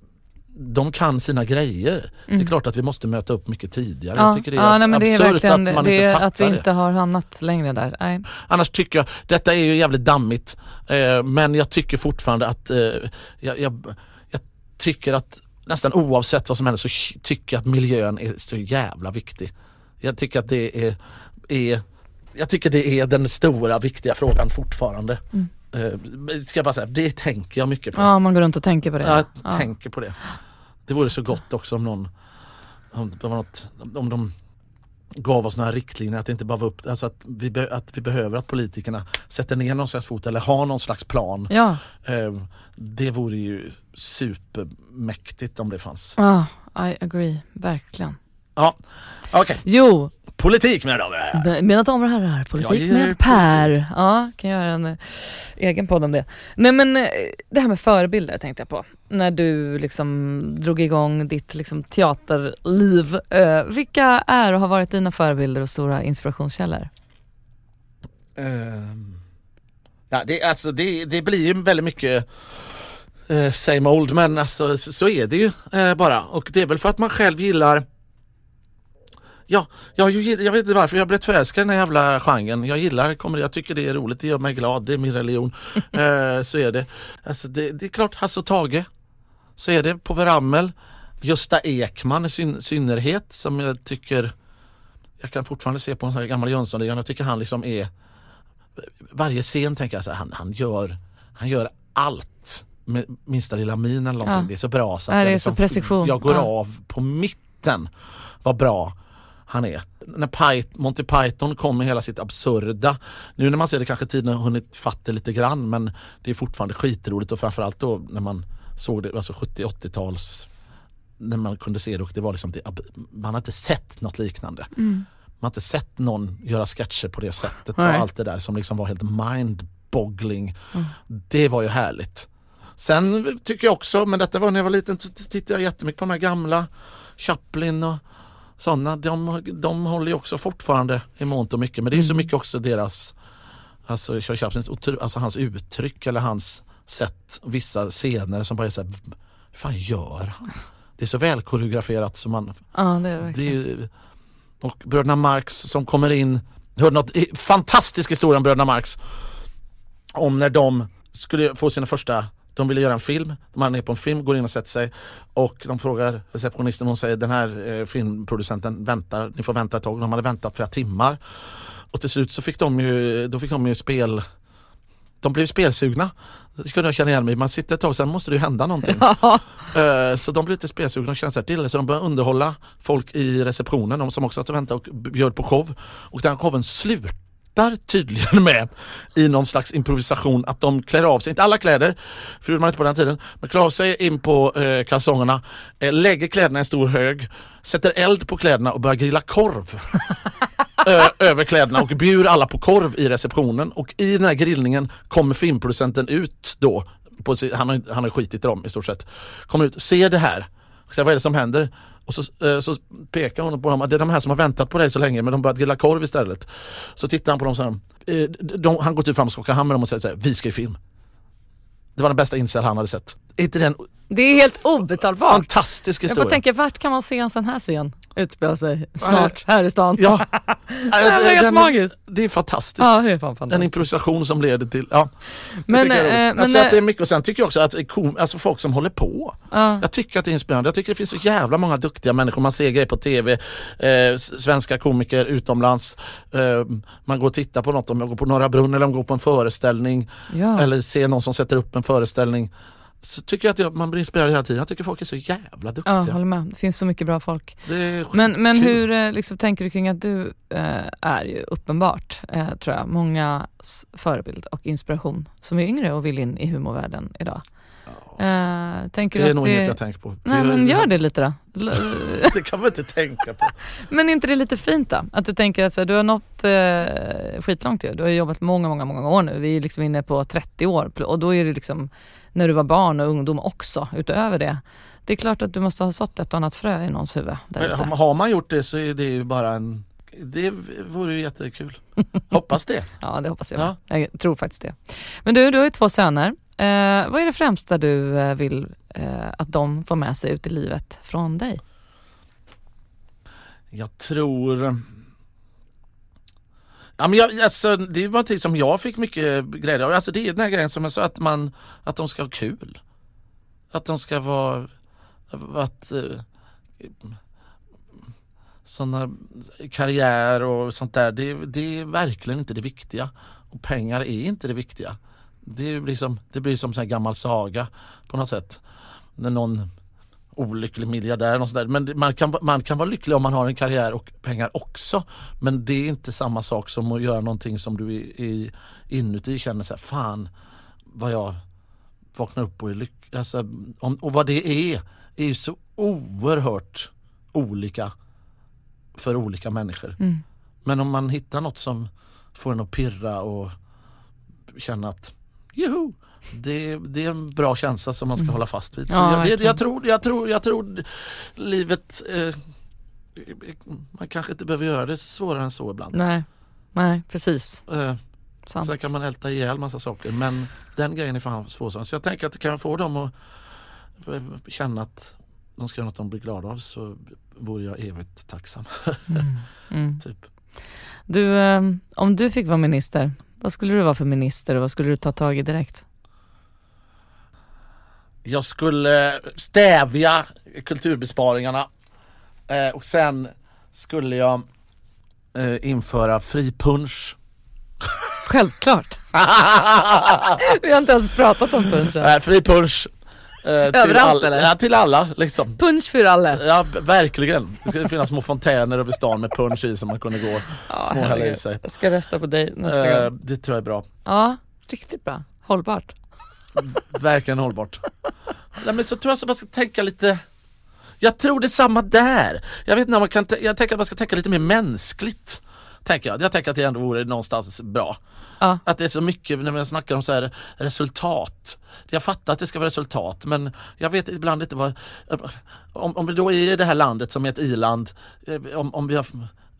S2: de kan sina grejer. Det är klart att vi måste möta upp mycket tidigare.
S1: Mm. Ja,
S2: jag tycker det är
S1: ja, nej, men det är
S2: absurt att man inte fattar
S1: att vi
S2: det.
S1: inte har hamnat längre där. Nej.
S2: Annars tycker jag, detta är ju jävligt dammigt, eh, men jag tycker fortfarande att eh, jag, jag, jag tycker att nästan oavsett vad som händer så tycker jag att miljön är så jävla viktig. Jag tycker att det är, är jag tycker det är den stora viktiga frågan fortfarande. Eh, ska jag bara säga, det tänker jag mycket på.
S1: Ja, man går runt och tänker på det.
S2: Jag
S1: Ja.
S2: tänker på det. Det vore så gott också om någon, om, det var något, om de gav oss några riktlinjer att det inte bara var upp, alltså att vi, be, att vi behöver att politikerna sätter ner någon slags fot eller har någon slags plan.
S1: Ja,
S2: Eh, det vore ju supermäktigt om det fanns.
S1: ja, I agree, verkligen.
S2: Ja, okej.
S1: Jo,
S2: Politik mina damer och herrar.
S1: Mina damer och herrar, politik med Per. Ja, kan göra en eh, egen podd om det. Nej men eh, det här med förebilder tänkte jag på. När du liksom drog igång ditt liksom, teaterliv. Eh, vilka är och har varit dina förebilder och stora inspirationskällor?
S2: Ehm, ja, det, alltså, det, det blir ju väldigt mycket eh, same old men alltså, så, så är det ju bara och det är väl för att man själv gillar Ja, jag, jag vet inte varför jag har blivit förälskad i den här jävla genren. Jag gillar komedi, jag tycker det är roligt, det gör mig glad, det är min religion. eh, så är det. Alltså, det. Det är klart Hasse och Tage. Så är det. Povel Ramel. Gösta Ekman i syn, synnerhet som jag tycker jag kan fortfarande se på en sån här gammal Jönssonligan, jag tycker han liksom är varje scen tänker jag så här, han, han, gör, han gör allt med minsta lilla min eller någonting.
S1: Ja.
S2: Det är så bra så att
S1: Ja,
S2: jag, liksom, jag går
S1: Ja.
S2: av på mitten vad bra han är. När Py- Monty Python kom med hela sitt absurda, nu när man ser det kanske tiden har hunnit fatta lite grann men det är fortfarande skitroligt och framförallt då när man såg det, alltså 70-80-tals när man kunde se det och det var liksom det, man har inte sett något liknande. Man har inte sett någon göra sketcher på det sättet
S1: Nej.
S2: och allt det där som liksom var helt mind-boggling. Det var ju härligt. Sen tycker jag också, men detta var när jag var liten, så tittade jag jättemycket på de här gamla Chaplin och sådana. De, de håller ju också fortfarande i mångt och mycket men det är ju så mycket också deras Alltså otro- alltså hans uttryck eller hans sätt, vissa scener som bara är såhär, hur fan gör han? Det är så välkoreograferat som man,
S1: Ja, det är det verkligen.
S2: och bröderna Marx som kommer in, jag hörde något fantastisk historia om bröderna Marx. Om när de skulle få sina första, de ville göra en film, de hade ner på en film, går in och sätter sig och de frågar receptionisten, hon säger den här eh, filmproducenten väntar, ni får vänta ett tag. De hade väntat flera timmar. Och till slut så fick de ju, då fick de ju spel de blev spelsugna. Det kunde jag känna igen mig Man sitter ett tag, sen måste det ju hända någonting. Eh, Så de blev lite spelsugna och kände sig till så de började underhålla folk i receptionen, de som också satt och väntade och bjöd på show. Och den showen slut, slutar tydligen med i någon slags improvisation att de klär av sig, inte alla kläder, för det man inte på den tiden, men klär av sig in på eh, kalsongerna, eh, lägger kläderna i en stor hög, sätter eld på kläderna och börjar grilla korv. Ö, över kläderna och bjuder alla på korv i receptionen. Och i den här grillningen kommer filmproducenten ut då, på, han, har, han har skitit i dem i stort sett, kommer ut, ser det här, säger vad är det som händer? Och så, eh, så pekar hon på dem, det är de här som har väntat på dig så länge men de börjat grilla korv istället. Så tittar han på dem så här, eh, de, han går typ fram och skakar hand med dem och säger så här, vi ska i film. Det var den bästa incel han hade sett. Är inte den
S1: det är helt obetalbart.
S2: fantastisk
S1: Jag
S2: historia?
S1: bara tänker, vart kan man se en sån här scen utspela sig snart här i stan?
S2: Ja,
S1: Det var helt
S2: den,
S1: magiskt.
S2: det är fantastiskt.
S1: Ja, det är fan
S2: En
S1: fantastiskt.
S2: improvisation som leder till, ja.
S1: Men,
S2: jag, är
S1: eh,
S2: roligt.
S1: men,
S2: alltså att det är
S1: eh,
S2: mycket och sen tycker jag också att kom, alltså folk som håller på.
S1: ja.
S2: Jag tycker att det är inspirerande. Jag tycker det finns så jävla många duktiga människor. Man ser grejer på tv, eh, svenska komiker utomlands. Eh, man går och tittar på något, om man går på Norra Brunn eller om man går på en föreställning
S1: ja.
S2: eller ser någon som sätter upp en föreställning. Så tycker jag att man blir inspirerad hela tiden. Jag tycker folk är så jävla duktiga.
S1: Ja, håller med. Det finns så mycket bra folk. Men, men hur eh, liksom, tänker du kring att du eh, är ju uppenbart, eh, tror jag, många förebild och inspiration som är yngre och vill in i humorvärlden idag. Eh, tänker
S2: Det är
S1: att
S2: nog
S1: det...
S2: inget jag tänker på.
S1: Nej
S2: Det-
S1: men gör det lite då.
S2: Det kan man inte tänka på.
S1: Men är inte det lite fint då? Att du tänker att så här, du har nått eh, skitlångt ju. Du har jobbat många, många, många år nu. Vi är liksom inne på 30 år och då är det liksom när du var barn och ungdom också utöver det. Det är klart att du måste ha sått ett och annat frö i någons huvud.
S2: Men har man gjort det så är det ju bara en det vore ju jättekul. Hoppas det.
S1: Ja, det hoppas jag.
S2: Ja.
S1: Jag tror faktiskt det. Men du, du har ju två söner. Eh, vad är det främsta du eh, vill eh, att de får med sig ut i livet från dig?
S2: Jag tror... Ja, men jag, alltså, det var någonting som jag fick mycket glädje av. Alltså, det är den här grejen som jag sa, att, man, att de ska ha kul. Att de ska vara... Att, eh, såna karriär och sånt där, det, det är verkligen inte det viktiga. Och pengar är inte det viktiga. Det, är liksom, det blir som en gammal saga på något sätt. När någon olycklig miljardär och sådär. Men man kan, man kan vara lycklig om man har en karriär och pengar också. Men det är inte samma sak som att göra någonting som du i, i, inuti känner så här, fan vad jag vaknar upp och är lycklig. Alltså, om, och vad det är, är ju så oerhört olika för olika människor.
S1: Mm.
S2: Men om man hittar något som får en att pirra och känna att juhu, det, det är en bra känsla som man ska hålla fast vid. Så
S1: Ja,
S2: jag, det, jag, tror, jag, tror, jag tror livet, eh, man kanske inte behöver göra det svårare än så ibland.
S1: Nej, nej precis.
S2: Eh,
S1: Sant.
S2: sen kan man älta ihjäl massa saker men den grejen är fan svår. Så jag tänker att kan jag få dem att eh, känna att de ska göra något de blir glada av så vore jag evigt tacksam.
S1: Mm.
S2: typ.
S1: Du, eh, om du fick vara minister, vad skulle du vara för minister och vad skulle du ta tag i direkt?
S2: Jag skulle stävja kulturbesparingarna eh, och sen skulle jag eh, införa fri punsch.
S1: Självklart. Vi har inte ens pratat om punchen.
S2: Nej, fri punsch. Eh, till,
S1: Överallt, eller?
S2: Ja, till alla liksom.
S1: Punch för alla.
S2: Ja, verkligen. Det ska finnas små fontäner över stan med punsch i som man kunde gå
S1: Ja,
S2: småhälla i sig.
S1: Jag ska rösta på dig nästa
S2: Eh,
S1: gång.
S2: det tror jag är bra.
S1: Ja, riktigt bra. Hållbart.
S2: Verkligen hållbart. Nej, men så tror jag att man ska tänka lite Jag tror det är samma där. Jag vet inte om man kan, jag tänker att man ska tänka lite mer mänskligt. Tänker jag. jag tänker att det ändå vore någonstans bra.
S1: Ja.
S2: Att det är så mycket när man snackar om så här resultat. Jag fattar att det ska vara resultat men jag vet ibland inte vad Om, om vi då är i det här landet som är ett i-land eh, om, om vi har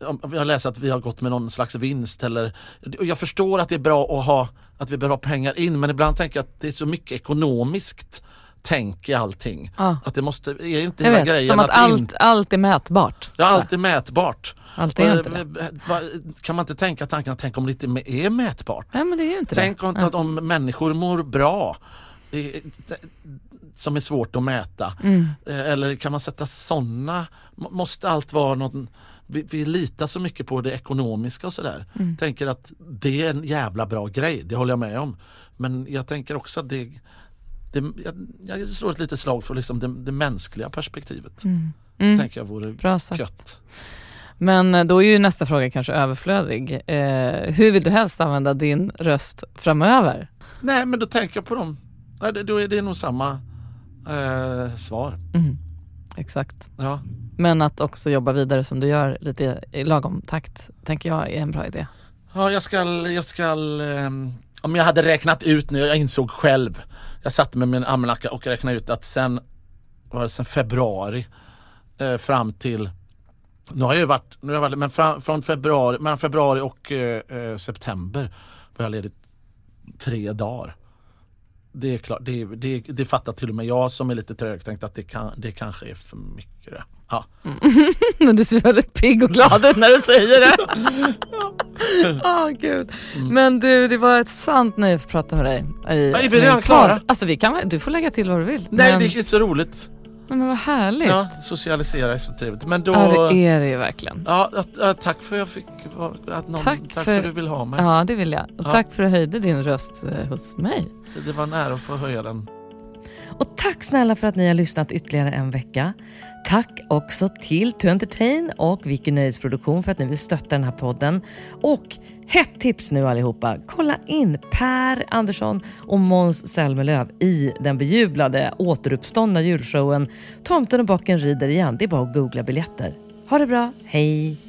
S2: har läst att vi har gått med någon slags vinst eller Jag förstår att det är bra att ha att vi behöver ha pengar in men ibland tänker jag att det är så mycket ekonomiskt tänk i allting.
S1: Ja.
S2: Att det måste, är inte
S1: Jag
S2: hela
S1: vet,
S2: grejen
S1: som att
S2: in-
S1: allt, allt är mätbart.
S2: Ja, allt är mätbart.
S1: Allt är inte
S2: Och,
S1: det.
S2: eh, Kan man inte tänka tanken att tänk om det inte är mätbart?
S1: Nej men det är ju inte
S2: Tänk
S1: det.
S2: om, att om människor mår bra eh, som är svårt att mäta.
S1: Mm.
S2: Eh, Eller kan man sätta sådana, måste allt vara något vi, vi litar så mycket på det ekonomiska och sådär.
S1: Mm.
S2: Tänker att det är en jävla bra grej, det håller jag med om. Men jag tänker också att det, det jag, jag slår ett litet slag för liksom det, det mänskliga perspektivet.
S1: Mm. Mm.
S2: Tänker jag vore
S1: Bra sagt.
S2: gött.
S1: Men eh, då är ju nästa fråga kanske överflödig. Eh, hur vill du helst använda din röst framöver?
S2: Nej men då tänker jag på dem. Det, då är det nog samma eh, svar.
S1: Mm. Exakt.
S2: Ja.
S1: Men att också jobba vidare som du gör lite i lagom takt tänker jag är en bra idé.
S2: Ja, jag ska, jag ska, ehm, om jag hade räknat ut nu, jag insåg själv, jag satte med min almanacka och räknade ut att sen, var det sen februari eh, fram till, nu har jag ju varit, nu har jag varit men fram, från februari, mellan februari och eh, eh, september var jag ledig tre dagar. Det är klart, det, det, det fattar till och med jag som är lite trögtänkt att det, kan, det kanske är för mycket det. Ja.
S1: Men du ser väldigt pigg och glad ut när du säger det. Åh gud. Men du, det var ett sant nöje att prata med dig. I,
S2: är vi redan klara?
S1: Alltså vi kan, du får lägga till vad du vill.
S2: Nej,
S1: men,
S2: det är så roligt.
S1: men vad härligt.
S2: Ja, socialisera är så trevligt. Men då...
S1: Ja, det är det ju verkligen.
S2: Ja, tack för att jag fick att någon,
S1: Tack
S2: tack,
S1: för-
S2: för att du vill ha mig.
S1: Ja, det vill jag. Och
S2: Ja.
S1: tack för att du höjde din röst eh, hos mig.
S2: Det var nära att få höja den.
S3: Och tack snälla för att ni har lyssnat ytterligare en vecka. Tack också till To Entertain och Vicky Nöjesproduktion för att ni vill stötta den här podden. Och hett tips nu allihopa, kolla in Per Andersson och Måns Zelmerlöw i den bejublade återuppståndna julshowen Tomten och bocken rider igen. Det är bara att googla biljetter. Ha det bra, hej!